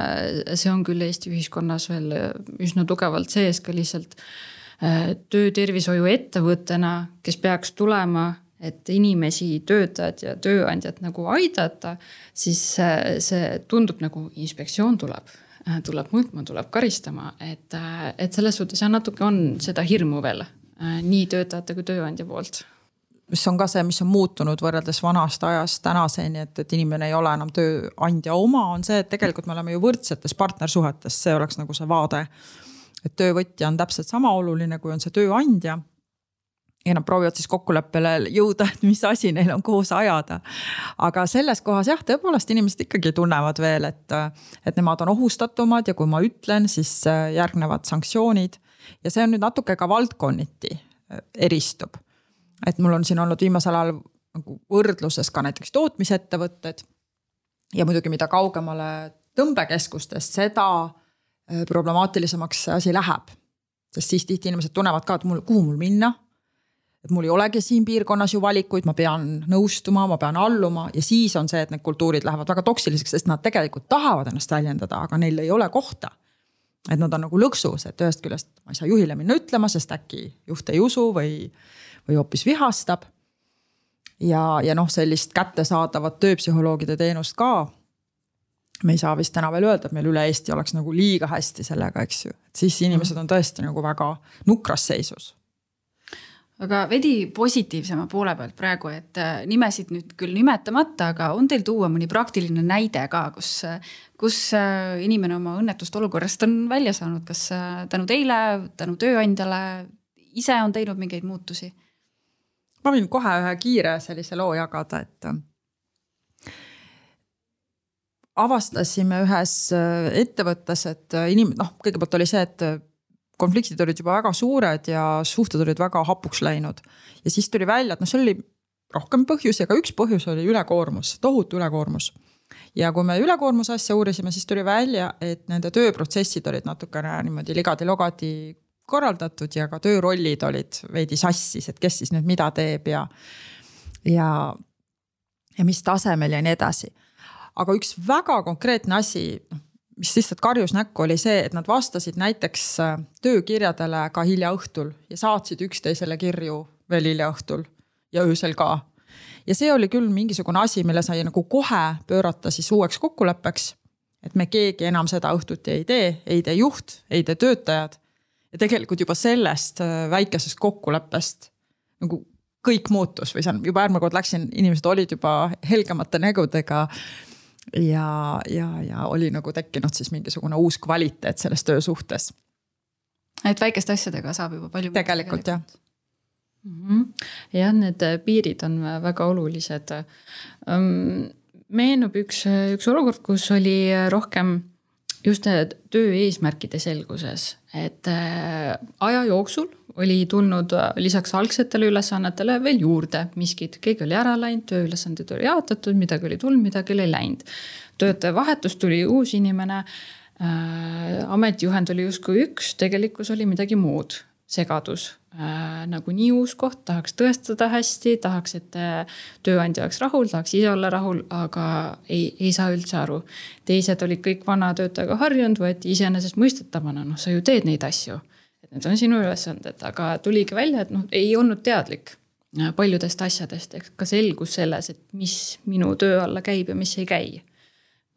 see on küll Eesti ühiskonnas veel üsna tugevalt sees ka lihtsalt äh, Äh, töötervishoiuettevõttena, kes peaks tulema, et inimesi, töötajad ja tööandjad nagu aidata, siis äh, see tundub nagu inspektsioon tuleb. äh, tuleb mõõtma, tuleb karistama, et, et selles suhtes jah, natuke on seda hirmu veel nii töötajate kui tööandja poolt. Mis on ka see, mis on muutunud võrreldes vanast ajast tänaseni, et, et inimene ei ole enam tööandja oma, on see, et tegelikult me oleme ju võrdsetes partnersuhetes, see oleks nagu see vaade. Et töövõtja on täpselt sama oluline, kui on see tööandja ja nad proovivad siis kokkuleppele jõuda, et mis asi neil on koos ajada. aga selles kohas jah, tõepoolest inimesed ikkagi tunnevad veel, et, et nemad on ohustatumad ja kui ma ütlen, siis äh, järgnevad sanktsioonid. ja see on nüüd natuke ka valdkonniti äh, eristub. et mul on siin olnud viimasel ajal nagu võrdluses ka näiteks tootmisettevõtted. ja muidugi, mida kaugemale tõmbekeskustest, seda Äh, problemaatilisemaks see asi läheb. sest siis tihti inimesed tunnevad ka, et mul, kuhu mul minna. Et mul ei olegi siin piirkonnas ju valikuid, ma pean nõustuma, ma pean alluma ja siis on see, et need kultuurid lähevad väga toksiliseks, sest nad tegelikult tahavad ennast väljendada, aga neil ei ole kohta. et nad on nagu lõksus, et ühest küljest ma ei saa juhile minna ütlema, sest äkki juht ei usu või, või hoopis vihastab. ja, ja noh, sellist kättesaadavat tööpsühholoogide teenust ka me ei saa vist täna veel öelda, et meil üle Eesti oleks nagu liiga hästi sellega, eks ju, et siis inimesed on tõesti nagu väga nukras seisus aga veidi positiivsema poole pealt praegu, et äh, nimesid nüüd küll nimetamata, aga on teil tuua mõni praktiline näide ka, kus, kus äh, inimene oma õnnetust olukorrast on välja saanud, kas äh, tänu teile, tänu tööandjale, ise on teinud mingeid muutusi? ma võin kohe ühe kiire sellise loo jagada, et avastasime ühes äh, ettevõttes, et äh, inim-, noh, kõigepealt oli see, et äh, konfliktid olid juba väga suured ja suhted olid väga hapuks läinud. ja siis tuli välja, et noh, seal oli rohkem põhjusi, aga üks põhjus oli ülekoormus, tohutu ülekoormus. ja kui me ülekoormuse asja uurisime, siis tuli välja, et nende tööprotsessid olid natukene niimoodi ligadi-logadi korraldatud ja ka töörollid olid veidi sassis, et kes siis nüüd mida teeb ja, ja, ja mis tasemel ja nii edasi aga üks väga konkreetne asi, noh mis lihtsalt karjus näkku, oli see, et nad vastasid näiteks äh, töökirjadele ka hilja õhtul ja saatsid üksteisele kirju veel hilja õhtul ja öösel ka. ja see oli küll mingisugune asi, mille sai nagu kohe pöörata siis uueks kokkuleppeks. et me keegi enam seda õhtuti ei tee, ei tee juht, ei tee töötajad. ja tegelikult juba sellest äh, väikesest kokkuleppest nagu kõik muutus või on juba järgmine kord läksin, inimesed olid juba helgemate nägudega ja, ja, ja oli nagu tekkinud siis mingisugune uus kvaliteet selles töösuhtes. et väikeste asjadega saab juba palju. tegelikult jah mm -hmm.. jah, need piirid on väga olulised um,. meenub üks, üks olukord, kus oli rohkem just töö eesmärkide selguses, et äh, aja jooksul oli tulnud äh, lisaks algsetele ülesannetele veel juurde miskit, keegi oli ära läinud, tööülesanded oli jaotatud, midagi oli tulnud, midagi oli läinud. töötaja vahetus, tuli uus inimene äh,. ametijuhend oli justkui üks, tegelikkus oli midagi muud, segadus äh,. nagunii uus koht, tahaks tõestada hästi, tahaks, et äh, tööandja oleks rahul, tahaks ise olla rahul, aga ei, ei saa üldse aru. teised olid kõik vana töötajaga harjunud, võeti iseenesestmõistetavana, noh, sa ju teed neid asju need on sinu ülesanded, aga tuligi välja, et noh, ei olnud teadlik äh, paljudest asjadest, ehk ka selgus selles, et mis minu töö alla käib ja mis ei käi.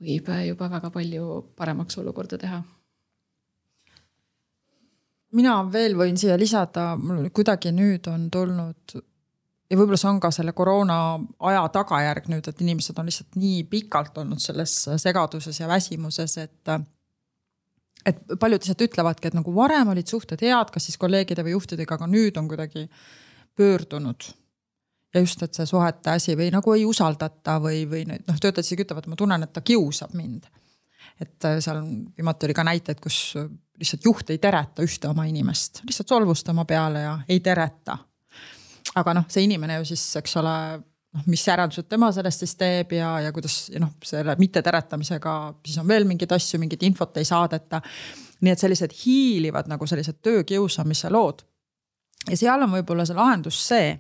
võib äh, juba väga palju paremaks olukorda teha. mina veel võin siia lisada, mul kuidagi nüüd on tulnud ja võib-olla see on ka selle koroona aja tagajärg nüüd, et inimesed on lihtsalt nii pikalt olnud selles segaduses ja väsimuses, et et paljud lihtsalt ütlevadki, et nagu varem olid suhted head, kas siis kolleegide või juhtidega, aga nüüd on kuidagi pöördunud. ja just, et see suhete asi või nagu ei usaldata või, või noh, töötajad isegi ütlevad, ma tunnen, et ta kiusab mind. et äh, seal viimati oli ka näiteid, kus lihtsalt juht ei tereta ühte oma inimest, lihtsalt solvus tema peale ja ei tereta. aga noh, see inimene ju siis, eks ole noh, mis järeldused tema sellest siis teeb ja, ja kuidas ja noh, selle mitteteretamisega siis on veel mingeid asju, mingit infot ei saadeta. nii et sellised hiilivad nagu sellised töökiusamise lood. ja seal on võib-olla see lahendus see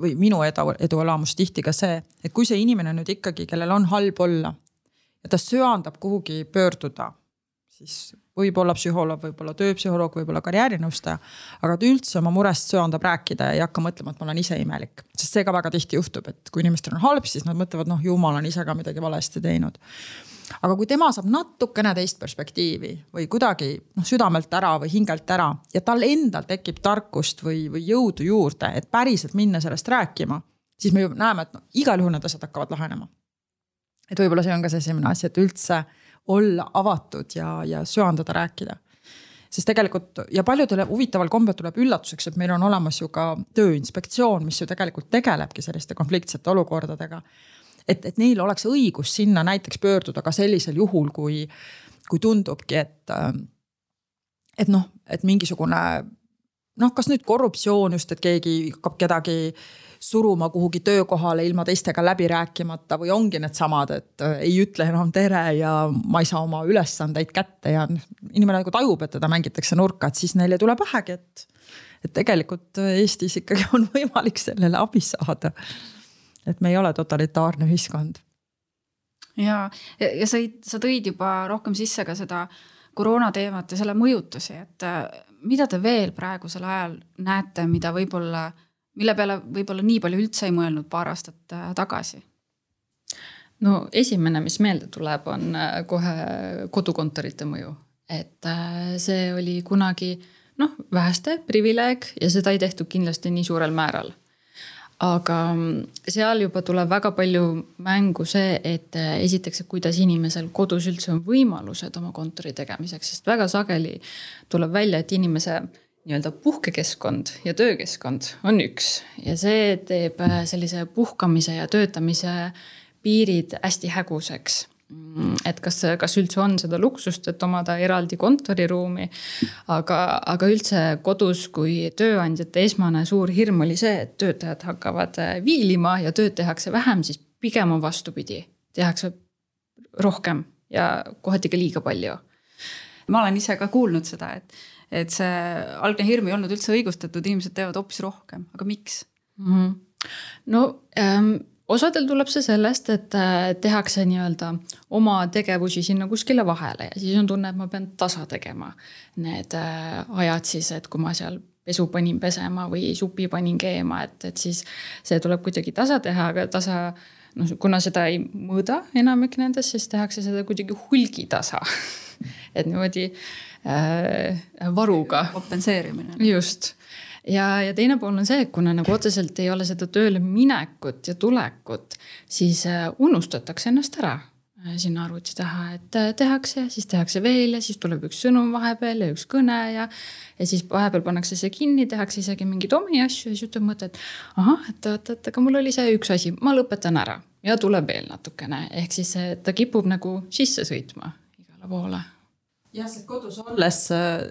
või minu edu, eduelamus tihti ka see, et kui see inimene nüüd ikkagi, kellel on halb olla ja ta söandab kuhugi pöörduda, siis võib-olla psühholoog, võib-olla tööpsühholoog, võib-olla karjäärinõustaja. aga ta üldse oma murest söandab rääkida ja ei hakka mõtlema, et ma olen ise imelik. sest see ka väga tihti juhtub, et kui inimestel on halb, siis nad mõtlevad, noh ju ma olen ise ka midagi valesti teinud. aga kui tema saab natukene teist perspektiivi või kuidagi noh südamelt ära või hingelt ära ja tal endal tekib tarkust või, või jõudu juurde, et päriselt minna sellest rääkima, siis me ju näeme, et no, igal juhul need asjad hakkavad lahenema. et võib-olla see on ka see esimene asi, et üldse olla avatud ja, ja söandada rääkida sest tegelikult ja paljudele huvitaval kombel tuleb üllatuseks, et meil on olemas ju ka tööinspektsioon, mis ju tegelikult tegelebki selliste konfliktsete olukordadega. et, et neil oleks õigus sinna näiteks pöörduda ka sellisel juhul, kui, kui tundubki, et, et noh, et mingisugune noh, kas nüüd korruptsioon just, et keegi hakkab kedagi suruma kuhugi töökohale ilma teistega läbi rääkimata või ongi needsamad, et äh, ei ütle enam tere ja ma ei saa oma ülesandeid kätte ja inimene nagu tajub, et teda mängitakse nurka, et siis neil ei tule pähegi, et. et tegelikult Eestis ikkagi on võimalik sellele abi saada. et me ei ole totalitaarne ühiskond. ja, ja sa, sa tõid juba rohkem sisse ka seda koroona teemat ja selle mõjutusi, et äh, mida te veel praegusel ajal näete, mida võib-olla mille peale võib-olla nii palju üldse ei mõelnud paar aastat äh, tagasi? no esimene, mis meelde tuleb, on äh, kohe kodukontorite mõju, et äh, see oli kunagi noh, väheste privileeg ja seda ei tehtud kindlasti nii suurel määral aga mm, seal juba tuleb väga palju mängu see, et esiteks, et kuidas inimesel kodus üldse on võimalused oma kontori tegemiseks, sest väga sageli tuleb välja, et inimese nii-öelda puhkekeskkond ja töökeskkond on üks ja see teeb äh, sellise puhkamise ja töötamise piirid hästi häguseks mm, et kas, kas üldse on seda luksust, et omada eraldi kontoriruumi. aga, aga üldse kodus, kui tööandjate esmane suur hirm oli see, et töötajad hakkavad äh, viilima ja tööd tehakse vähem, siis pigem on vastupidi, tehakse rohkem ja kohati ka liiga palju. ma olen ise ka kuulnud seda, et et see algne hirm ei olnud üldse õigustatud, inimesed teevad hoopis rohkem, aga miks mm? -hmm. no ähm, osadel tuleb see sellest, et äh, tehakse nii-öelda oma tegevusi sinna kuskile vahele ja siis on tunne, et ma pean tasa tegema need äh, ajad siis, et kui ma seal pesu panin pesema või supi panin keema, et, et siis see tuleb kuidagi tasa teha, aga tasa noh, kuna seda ei mõõda enamik nendest, siis tehakse seda kuidagi hulgitasa et niimoodi varuga. kompenseerimine. just ja, ja teine pool on see, et kuna nagu otseselt ei ole seda tööle minekut ja tulekut, siis äh, unustatakse ennast ära äh, sinna arvuti taha, et äh, tehakse siis tehakse veel ja siis tuleb üks sõnum vahepeal ja üks kõne ja. ja siis vahepeal pannakse see kinni, tehakse isegi mingeid omi asju ja siis ütleb mõte, et ahah, et oot, et aga mul oli see üks asi, ma lõpetan ära ja tuleb veel natukene, ehk siis ta kipub nagu sisse sõitma igale poole jah, sest kodus olles äh,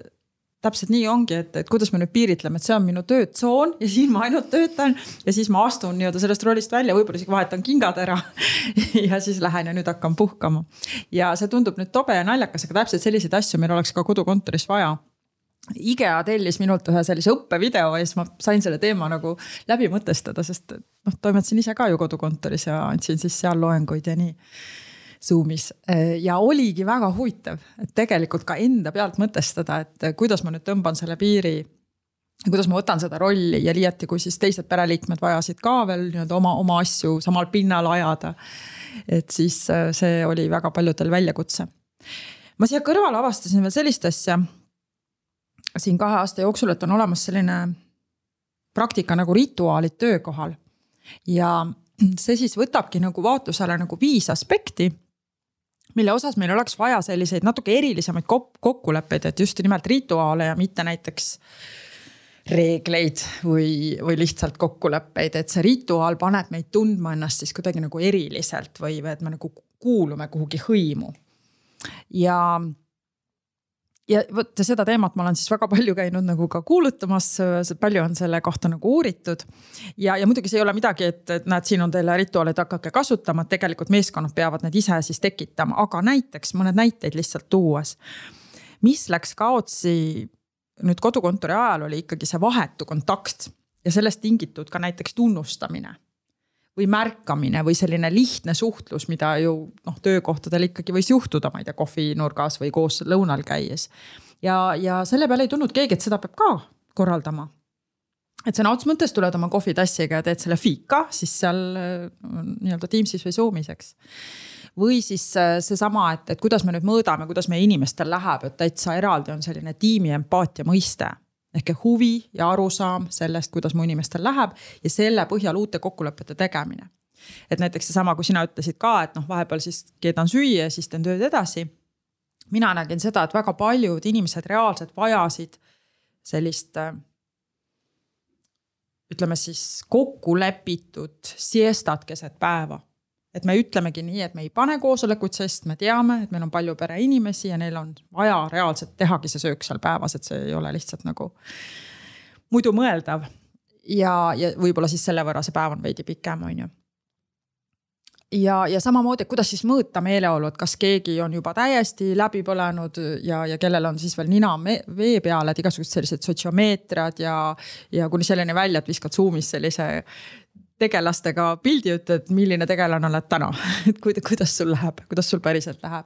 täpselt nii ongi, et, et kuidas me nüüd piiritleme, et see on minu töötsoon ja siin ma ainult töötan ja siis ma astun nii-öelda sellest rollist välja, võib-olla isegi vahetan kingad ära ja siis lähen ja nüüd hakkan puhkama. ja see tundub nüüd tobe ja naljakas, aga täpselt selliseid asju meil oleks ka kodukontoris vaja IKEA tellis minult ühe sellise õppevideo ja siis ma sain selle teema nagu läbi mõtestada, sest noh, toimetasin ise ka ju kodukontoris ja andsin siis seal loenguid ja nii Zoom'is ja oligi väga huvitav, et tegelikult ka enda pealt mõtestada, et kuidas ma nüüd tõmban selle piiri. kuidas ma võtan seda rolli ja liiati, kui siis teised pereliikmed vajasid ka veel nii-öelda oma, oma asju samal pinnal ajada. et siis äh, see oli väga paljudel väljakutse. ma siia kõrvale avastasin veel sellist asja. siin kahe aasta jooksul, et on olemas selline praktika nagu rituaalid töökohal ja see siis võtabki nagu vaatlusele nagu viis aspekti mille osas meil oleks vaja selliseid natuke erilisemaid kokkuleppeid, et just nimelt rituaale ja mitte näiteks reegleid või, või lihtsalt kokkuleppeid, et see rituaal paneb meid tundma ennast siis kuidagi nagu eriliselt või, või et me nagu kuulume kuhugi hõimu. ja ja vot seda teemat ma olen siis väga palju käinud nagu ka kuulutamas, palju on selle kohta nagu uuritud. ja, ja muidugi see ei ole midagi, et, et näed, siin on teile rituaalid, hakake kasutama, et tegelikult meeskonnad peavad need ise siis tekitama, aga näiteks mõned näiteid lihtsalt tuues. mis läks kaotsi nüüd kodukontori ajal oli ikkagi see vahetu kontakt ja sellest tingitud ka näiteks tunnustamine või märkamine või selline lihtne suhtlus, mida ju noh, töökohtadel ikkagi võis juhtuda, ma ei tea, kohvinurgas või koos lõunal käies. ja, ja selle peale ei tulnud keegi, et seda peab ka korraldama. et sõna otseses mõttes tuled oma kohvitassiga ja teed selle fika siis seal nii-öelda Teamsis või Zoom'is, eks või siis äh, seesama, et, et kuidas me nüüd mõõdame, kuidas meie inimestel läheb, et täitsa eraldi on selline tiimi empaatia mõiste ehk huvi ja arusaam sellest, kuidas mu inimestel läheb ja selle põhjal uute kokkulepete tegemine. et näiteks seesama, kui sina ütlesid ka, et noh, vahepeal siis keedan süüa ja siis teen tööd edasi. mina nägin seda, et väga paljud inimesed reaalselt vajasid sellist äh, ütleme siis kokku lepitud siestat keset päeva et me ütlemegi nii, et me ei pane koosolekuid, sest me teame, et meil on palju pereinimesi ja neil on vaja reaalselt tehagi see söök seal päevas, et see ei ole lihtsalt nagu muidu mõeldav. ja, ja võib-olla siis selle võrra see päev on veidi pikem, on ju ja, ja samamoodi, et kuidas siis mõõta meeleolu, et kas keegi on juba täiesti läbi põlenud ja, ja kellel on siis veel nina vee peal, et igasugused sellised sotsiomeetriad ja, ja kuni selleni välja, et viskad Zoom'is sellise tegelastega pildi, ütled, milline tegelane oled täna et kuidas sul läheb, kuidas sul päriselt läheb.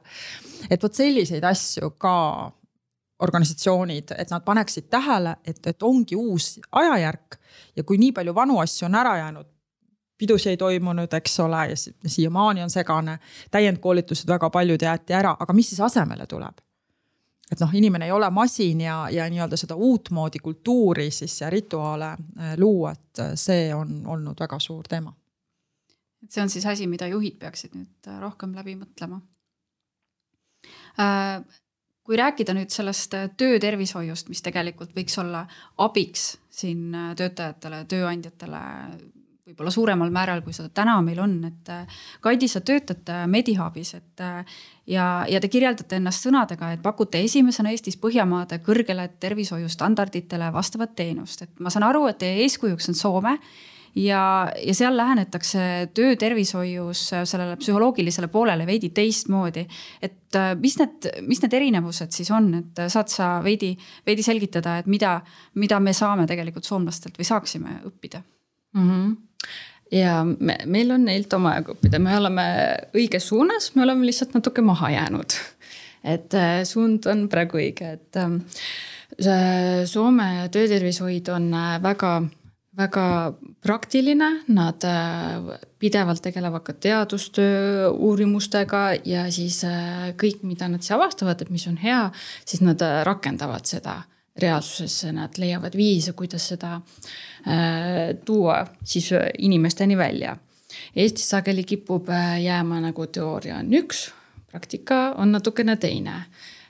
et vot selliseid asju ka organisatsioonid, et nad paneksid tähele, et, et ongi uus ajajärk ja kui nii palju vanu asju on ära jäänud pidusi ei toimunud, eks ole, ja siiamaani on segane. täiendkoolitused väga paljud jäeti ära, aga mis siis asemele tuleb? Et noh, inimene ei ole masin ja, ja nii-öelda seda uutmoodi kultuuri siis ja rituaale äh, luua, et äh, see on olnud väga suur teema. et see on siis asi, mida juhid peaksid nüüd äh, rohkem läbi mõtlema. kui rääkida nüüd sellest töötervishoiust, mis tegelikult võiks olla abiks siin töötajatele, tööandjatele võib-olla suuremal määral, kui seda täna meil on, et äh, Kaidi, sa töötad äh, Medihubis, et äh, ja, ja te kirjeldate ennast sõnadega, et pakute esimesena Eestis Põhjamaade kõrgele tervishoiustandarditele vastavat teenust, et ma saan aru, et teie eeskujuks on Soome ja, ja seal lähenetakse töötervishoius sellele psühholoogilisele poolele veidi teistmoodi. et mis need, mis need erinevused siis on, et saad sa veidi, veidi selgitada, et mida, mida me saame tegelikult soomlastelt või saaksime õppida mm? -hmm ja me, meil on neilt omajagu õppida, me oleme õiges suunas, me oleme lihtsalt natuke maha jäänud. et äh, suund on praegu õige, et ähm, Soome töötervishoid on äh, väga väga praktiline, nad äh, pidevalt tegelevad ka teadustöö uurimustega ja siis kõik, mida nad siis avastavad, et mis on hea, siis nad rakendavad seda reaalsusesse, nad leiavad viise, kuidas seda äh, tuua siis äh, inimesteni välja. Eestis sageli kipub äh, jääma nagu teooria on üks, praktika on natukene teine.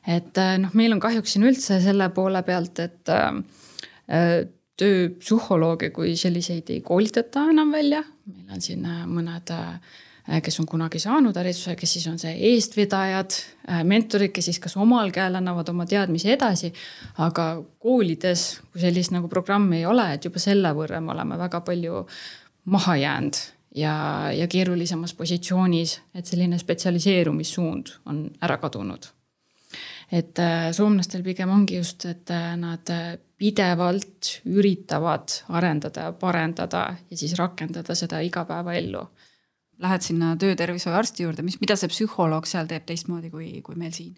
et äh, noh, meil on kahjuks siin üldse selle poole pealt, et äh, tööpsühholooge kui selliseid ei koolitata enam välja, meil on siin mõned äh, Äh, kes on kunagi saanud hariduse, kes siis on see eestvedajad, äh, mentorid, kes siis kas omal käel annavad oma teadmisi edasi. aga koolides, kui sellist nagu programmi ei ole, et juba selle võrra me oleme väga palju maha jäänud ja, ja keerulisemas positsioonis, et selline spetsialiseerumissuund on ära kadunud. et äh, soomlastel pigem ongi just, et nad pidevalt üritavad arendada ja parendada ja siis rakendada seda igapäevaellu lähed sinna töötervishoiuarsti juurde, mis, mida see psühholoog seal teeb teistmoodi kui, kui meil siin?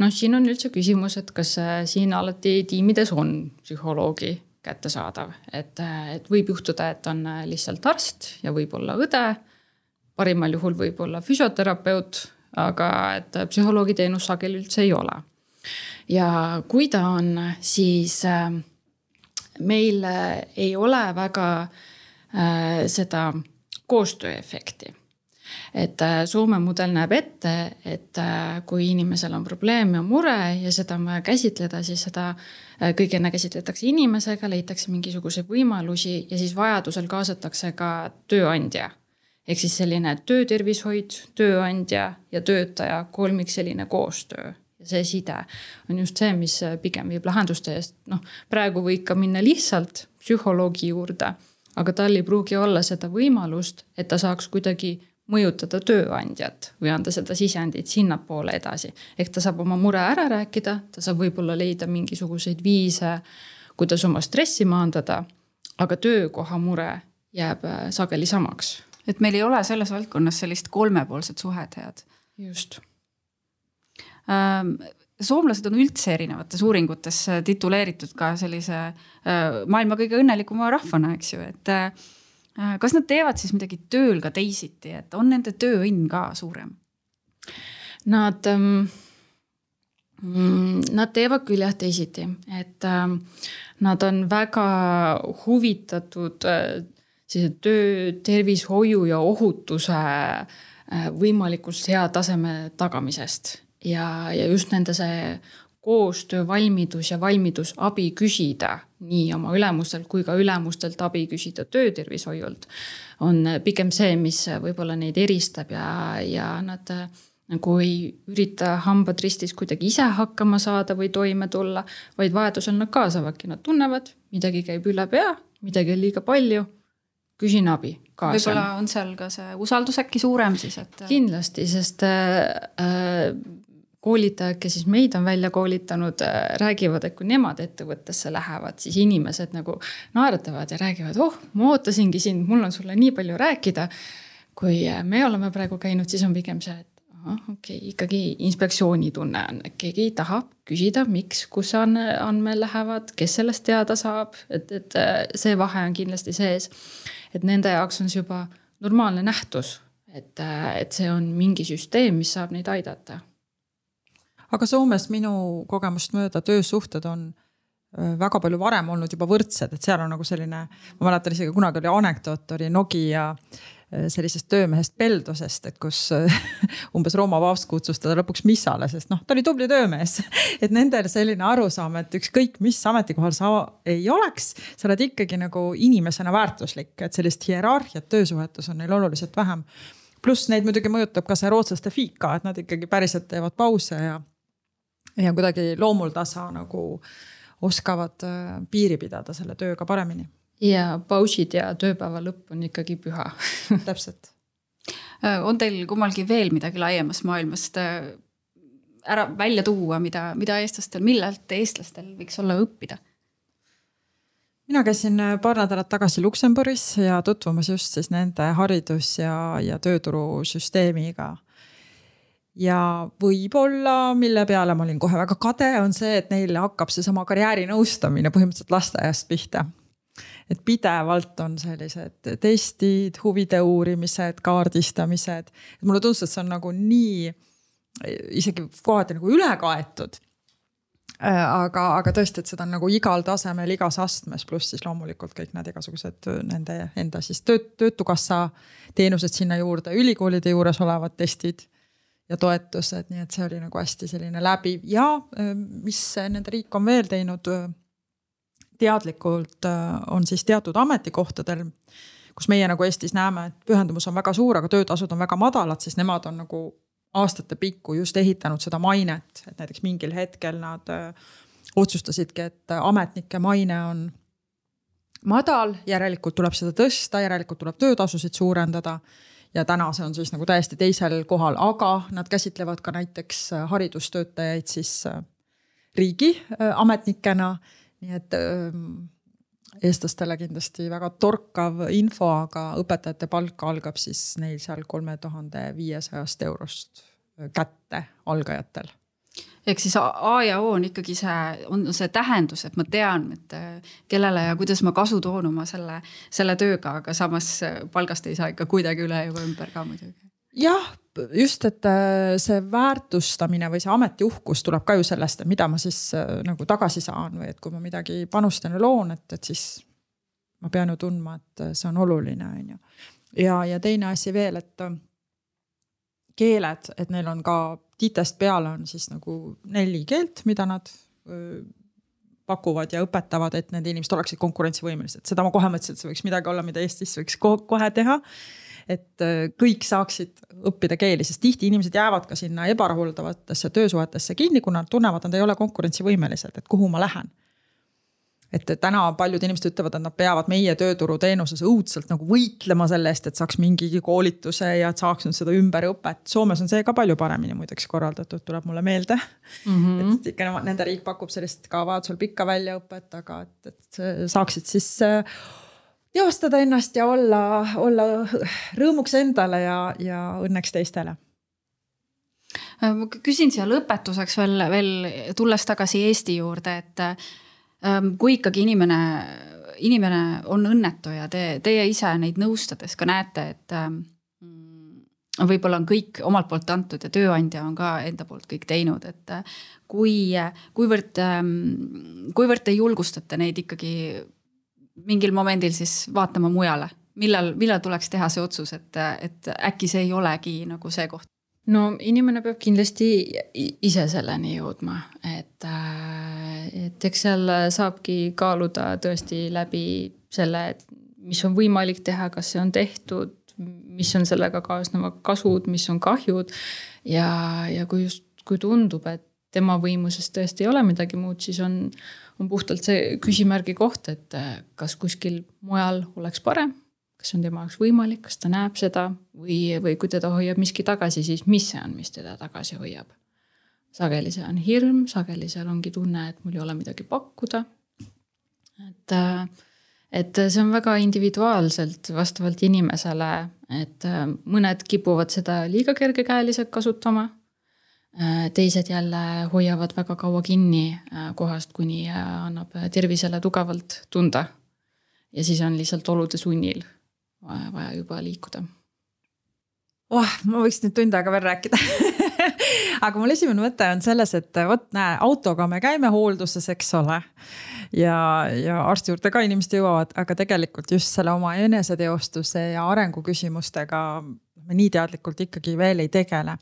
noh, siin on üldse küsimus, et kas äh, siin alati tiimides on psühholoogi kättesaadav, et, äh, et võib juhtuda, et on äh, lihtsalt arst ja võib-olla õde. parimal juhul võib-olla füsioterapeut, aga et psühholoogi teenus sageli üldse ei ole. ja kui ta on, siis meil ei ole väga seda koostööefekti. et äh, Soome mudel näeb ette, et äh, kui inimesel on probleem ja mure ja seda on vaja käsitleda, siis seda äh, kõik enne käsitletakse inimesega, leitakse mingisuguseid võimalusi ja siis vajadusel kaasatakse ka tööandja. ehk siis selline töötervishoid, tööandja ja töötaja kolmik selline koostöö ja see side on just see, mis pigem viib lahenduste eest, noh praegu võib ka minna lihtsalt psühholoogi juurde, aga tal ei pruugi olla seda võimalust, et ta saaks kuidagi mõjutada tööandjat või anda seda sisendit sinnapoole edasi. ehk ta saab oma mure ära rääkida, ta saab võib-olla leida mingisuguseid viise, kuidas oma stressi maandada, aga töökoha mure jääb äh, sageli samaks. et meil ei ole selles valdkonnas sellist kolmepoolset suhet head. just soomlased on üldse erinevates uuringutes tituleeritud ka sellise äh, maailma kõige õnnelikuma rahvana, eks ju, et äh, Äh, kas nad teevad siis midagi tööl ka teisiti, et on nende tööõnn ka suurem? Nad ähm,, nad teevad küll jah teisiti, et ähm, nad on väga huvitatud äh, sellise töö, tervishoiu ja ohutuse äh, võimalikult hea taseme tagamisest ja, ja just nende see koostöövalmidus ja valmidus abi küsida nii oma ülemustelt kui ka ülemustelt abi küsida töötervishoiult. on pigem see, mis võib-olla neid eristab ja, ja nad nagu ei ürita hambad ristis kuidagi ise hakkama saada või toime tulla, vaid vajadusel nad kaasavadki, nad tunnevad, midagi käib üle pea, midagi on liiga palju. küsin abi, võib-olla on seal ka see usaldus äkki suurem siis, et. kindlasti, sest äh, koolitajad, kes siis meid on välja koolitanud, äh, räägivad, et kui nemad ettevõttesse lähevad, siis inimesed nagu naeratavad ja räägivad, oh, ma ootasingi sind, mul on sulle nii palju rääkida. kui äh, me oleme praegu käinud, siis on pigem see, et ahah, okei okay,, ikkagi inspektsioonitunne on, et keegi tahab küsida, miks, kus andmed lähevad, kes sellest teada saab, et, et äh, see vahe on kindlasti sees. et nende jaoks on see juba normaalne nähtus, et, et see on mingi süsteem, mis saab neid aidata aga Soomes minu kogemust mööda töösuhted on väga palju varem olnud juba võrdsed, et seal on nagu selline, ma mäletan isegi kunagi oli anekdoot, oli Nokia sellisest töömehest Peldosest, et kus umbes Rooma paavst kutsus teda lõpuks missale, sest noh, ta oli tubli töömees. et nendel selline arusaam, et ükskõik mis ametikohal sa ei oleks, sa oled ikkagi nagu inimesena väärtuslik, et sellist hierarhiat töösuhetes on neil oluliselt vähem. pluss neid muidugi mõjutab ka see rootslaste fika, et nad ikkagi päriselt teevad pause ja ja kuidagi loomuldasa nagu oskavad äh, piiri pidada selle tööga paremini. ja pausid ja tööpäeva lõpp on ikkagi püha täpselt. Äh, on teil kummalgi veel midagi laiemast maailmast äh, ära välja tuua, mida, mida eestlastel, millelt eestlastel võiks olla õppida? mina käisin paar nädalat tagasi Luksemburgis ja tutvumas just siis nende haridus ja, ja tööturusüsteemiga ja võib-olla, mille peale ma olin kohe väga kade, on see, et neil hakkab seesama karjäärinõustamine põhimõtteliselt lasteaiast pihta. et pidevalt on sellised testid, huvide uurimised, kaardistamised. mulle tundus, et see on nagu nii isegi kohati nagu üle kaetud aga, aga tõesti, et seda on nagu igal tasemel, igas astmes, pluss siis loomulikult kõik need igasugused nende enda siis tööt-, töötukassa teenused sinna juurde, ülikoolide juures olevad testid ja toetused, nii et see oli nagu hästi selline läbiv. Ja äh, mis nende riik on veel teinud äh, teadlikult äh, on siis teatud ametikohtadel, kus meie nagu Eestis näeme, et pühendumus on väga suur, aga töötasud on väga madalad, siis nemad on nagu aastate pikku just ehitanud seda mainet, et näiteks mingil hetkel nad otsustasidki, et ametnike maine on madal, järelikult tuleb seda tõsta, järelikult tuleb töötasusid suurendada ja täna see on siis nagu täiesti teisel kohal, aga nad käsitlevad ka näiteks äh, haridustöötajaid siis äh, riigiametnikena. Äh, nii et ähm, eestlastele kindlasti väga torkav info, aga õpetajate palk algab siis neil seal kolme tuhande viiesajast eurost kätte algajatel ehk siis A ja O on ikkagi see, on see tähendus, et ma tean, et äh, kellele ja kuidas ma kasu toon oma selle, selle tööga, aga samas äh, palgast ei saa ikka kuidagi üle ega ümber ka muidugi. jah, just, et äh, see väärtustamine või see ametiuhkus tuleb ka ju sellest, et mida ma siis nagu tagasi saan või et kui ma midagi panustan ja loon, et, et siis ma pean ju tundma, et see on oluline, on ju. ja, ja teine asi veel, et keeled, et neil on ka TITE-st peale on siis nagu neli keelt, mida nad öö, pakuvad ja õpetavad, et need inimesed oleksid konkurentsivõimelised, seda ma kohe mõtlesin, et see võiks midagi olla, mida Eestis võiks kohe teha. Et kõik saaksid õppida keeli, sest tihti inimesed jäävad ka sinna ebarahuldavatesse töösuhetesse kinni, kuna nad tunnevad, nad ei ole konkurentsivõimelised, et kuhu ma lähen et täna paljud inimesed ütlevad, et nad peavad meie tööturuteenuses õudselt nagu võitlema selle eest, et saaks mingigi koolituse ja et saaks nüüd seda ümberõpet. Soomes on see ka palju paremini muideks korraldatud, tuleb mulle meelde mm. -hmm. et ikka nende riik pakub sellist ka vajadusel pikka väljaõpet, aga et, et saaksid siis äh, teostada ennast ja olla, olla rõõmuks endale ja, ja õnneks teistele ma küsin siia lõpetuseks veel, veel tulles tagasi Eesti juurde, et kui ikkagi inimene, inimene on õnnetu ja te, teie ise neid nõustades ka näete, et ähm, võib-olla on kõik omalt poolt antud ja tööandja on ka enda poolt kõik teinud, et äh, kui, kuivõrd, ähm, kuivõrd te julgustate neid ikkagi mingil momendil siis vaatama mujale, millal, millal tuleks teha see otsus, et, et äkki see ei olegi nagu see koht? no inimene peab kindlasti ise selleni jõudma, et, äh, et eks seal saabki kaaluda tõesti läbi selle, et mis on võimalik teha, kas see on tehtud, mis on sellega kaasnevad kasud, mis on kahjud. ja, ja kui just, kui tundub, et tema võimuses tõesti ei ole midagi muud, siis on, on puhtalt see küsimärgi koht, et kas kuskil mujal oleks parem kas see on tema jaoks võimalik, kas ta näeb seda või, või kui teda hoiab miski tagasi, siis mis see on, mis teda tagasi hoiab. Sageli see on hirm, sageli seal ongi tunne, et mul ei ole midagi pakkuda. et, et see on väga individuaalselt vastavalt inimesele, et mõned kipuvad seda liiga kergekäeliselt kasutama. teised jälle hoiavad väga kaua kinni kohast, kuni annab tervisele tugevalt tunda ja siis on lihtsalt olude sunnil vaja juba liikuda oh,. ma võiks nüüd tund aega veel rääkida aga mul esimene mõte on selles, et vot näe, autoga me käime hoolduses, eks ole. ja, ja arsti juurde ka inimesed jõuavad, aga tegelikult just selle oma eneseteostuse ja arengu küsimustega me nii teadlikult ikkagi veel ei tegele.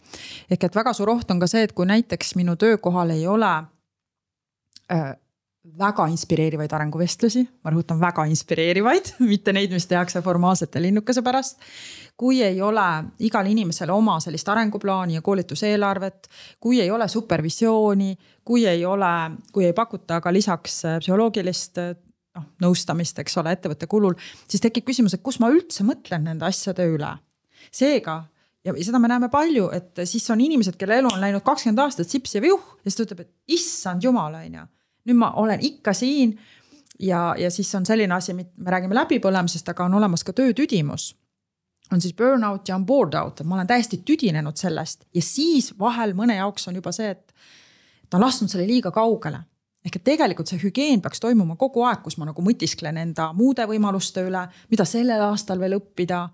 ehk et väga suur oht on ka see, et kui näiteks minu töökohal ei ole äh, väga inspireerivaid arenguvestlusi, ma rõhutan väga inspireerivaid, mitte neid, mis tehakse formaalsete linnukese pärast. kui ei ole igal inimesel oma sellist arenguplaani ja koolituseelarvet, kui ei ole supervisiooni, kui ei ole, kui ei pakuta ka lisaks äh, psühholoogilist äh, noh nõustamist, eks ole, ettevõtte kulul, siis tekib küsimus, et kus ma üldse mõtlen nende asjade üle. seega ja seda me näeme palju, et siis on inimesed, kelle elu on läinud kakskümmend aastat sips ja viuh ja siis ta ütleb, et issand jumal, on ju nüüd ma olen ikka siin. ja, ja siis on selline asi, me räägime läbipõlemisest, aga on olemas ka töötüdimus. on siis burnout ja on bored out, et ma olen täiesti tüdinenud sellest ja siis vahel mõne jaoks on juba see, et ta on lasknud selle liiga kaugele ehk et tegelikult see hügieen peaks toimuma kogu aeg, kus ma nagu mõtisklen enda muude võimaluste üle, mida sellel aastal veel õppida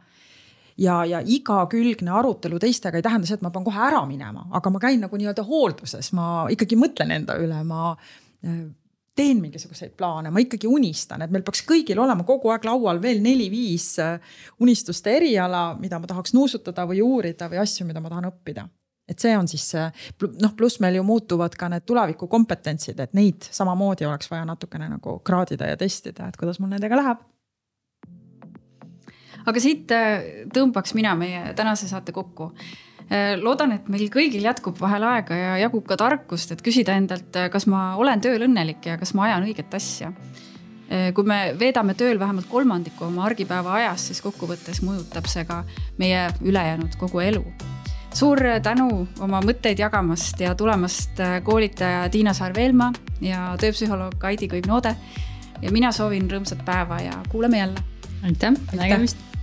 ja, ja igakülgne arutelu teistega ei tähenda seda, et ma pean kohe ära minema, aga ma käin nagu nii-öelda hoolduses, ma ikkagi mõtlen enda üle, ma teen mingisuguseid plaane, ma ikkagi unistan, et meil peaks kõigil olema kogu aeg laual veel neli-viis äh, unistuste eriala, mida ma tahaks nuusutada või uurida või asju, mida ma tahan õppida. et see on siis noh, pluss meil ju muutuvad ka need tulevikukompetentsid, et neid samamoodi oleks vaja natukene nagu kraadida ja testida, et kuidas mul nendega läheb. Aga siit äh, tõmbaks mina meie tänase saate kokku. Äh, loodan, et meil kõigil jätkub vahel aega ja jagub ka tarkust, et küsida endalt, äh, kas ma olen tööl õnnelik ja kas ma ajan õiget asja. Äh, kui me veedame tööl vähemalt kolmandiku oma argipäeva ajast, siis kokkuvõttes mõjutab see ka meie ülejäänud kogu elu. suur tänu oma mõtteid jagamast ja tulemast koolitaja Tiina Saar-Veelma ja tööpsühholoog Kaidi Kõiv-Noode. ja mina soovin rõõmsat päeva ja kuuleme jälle. aitäh, nägemist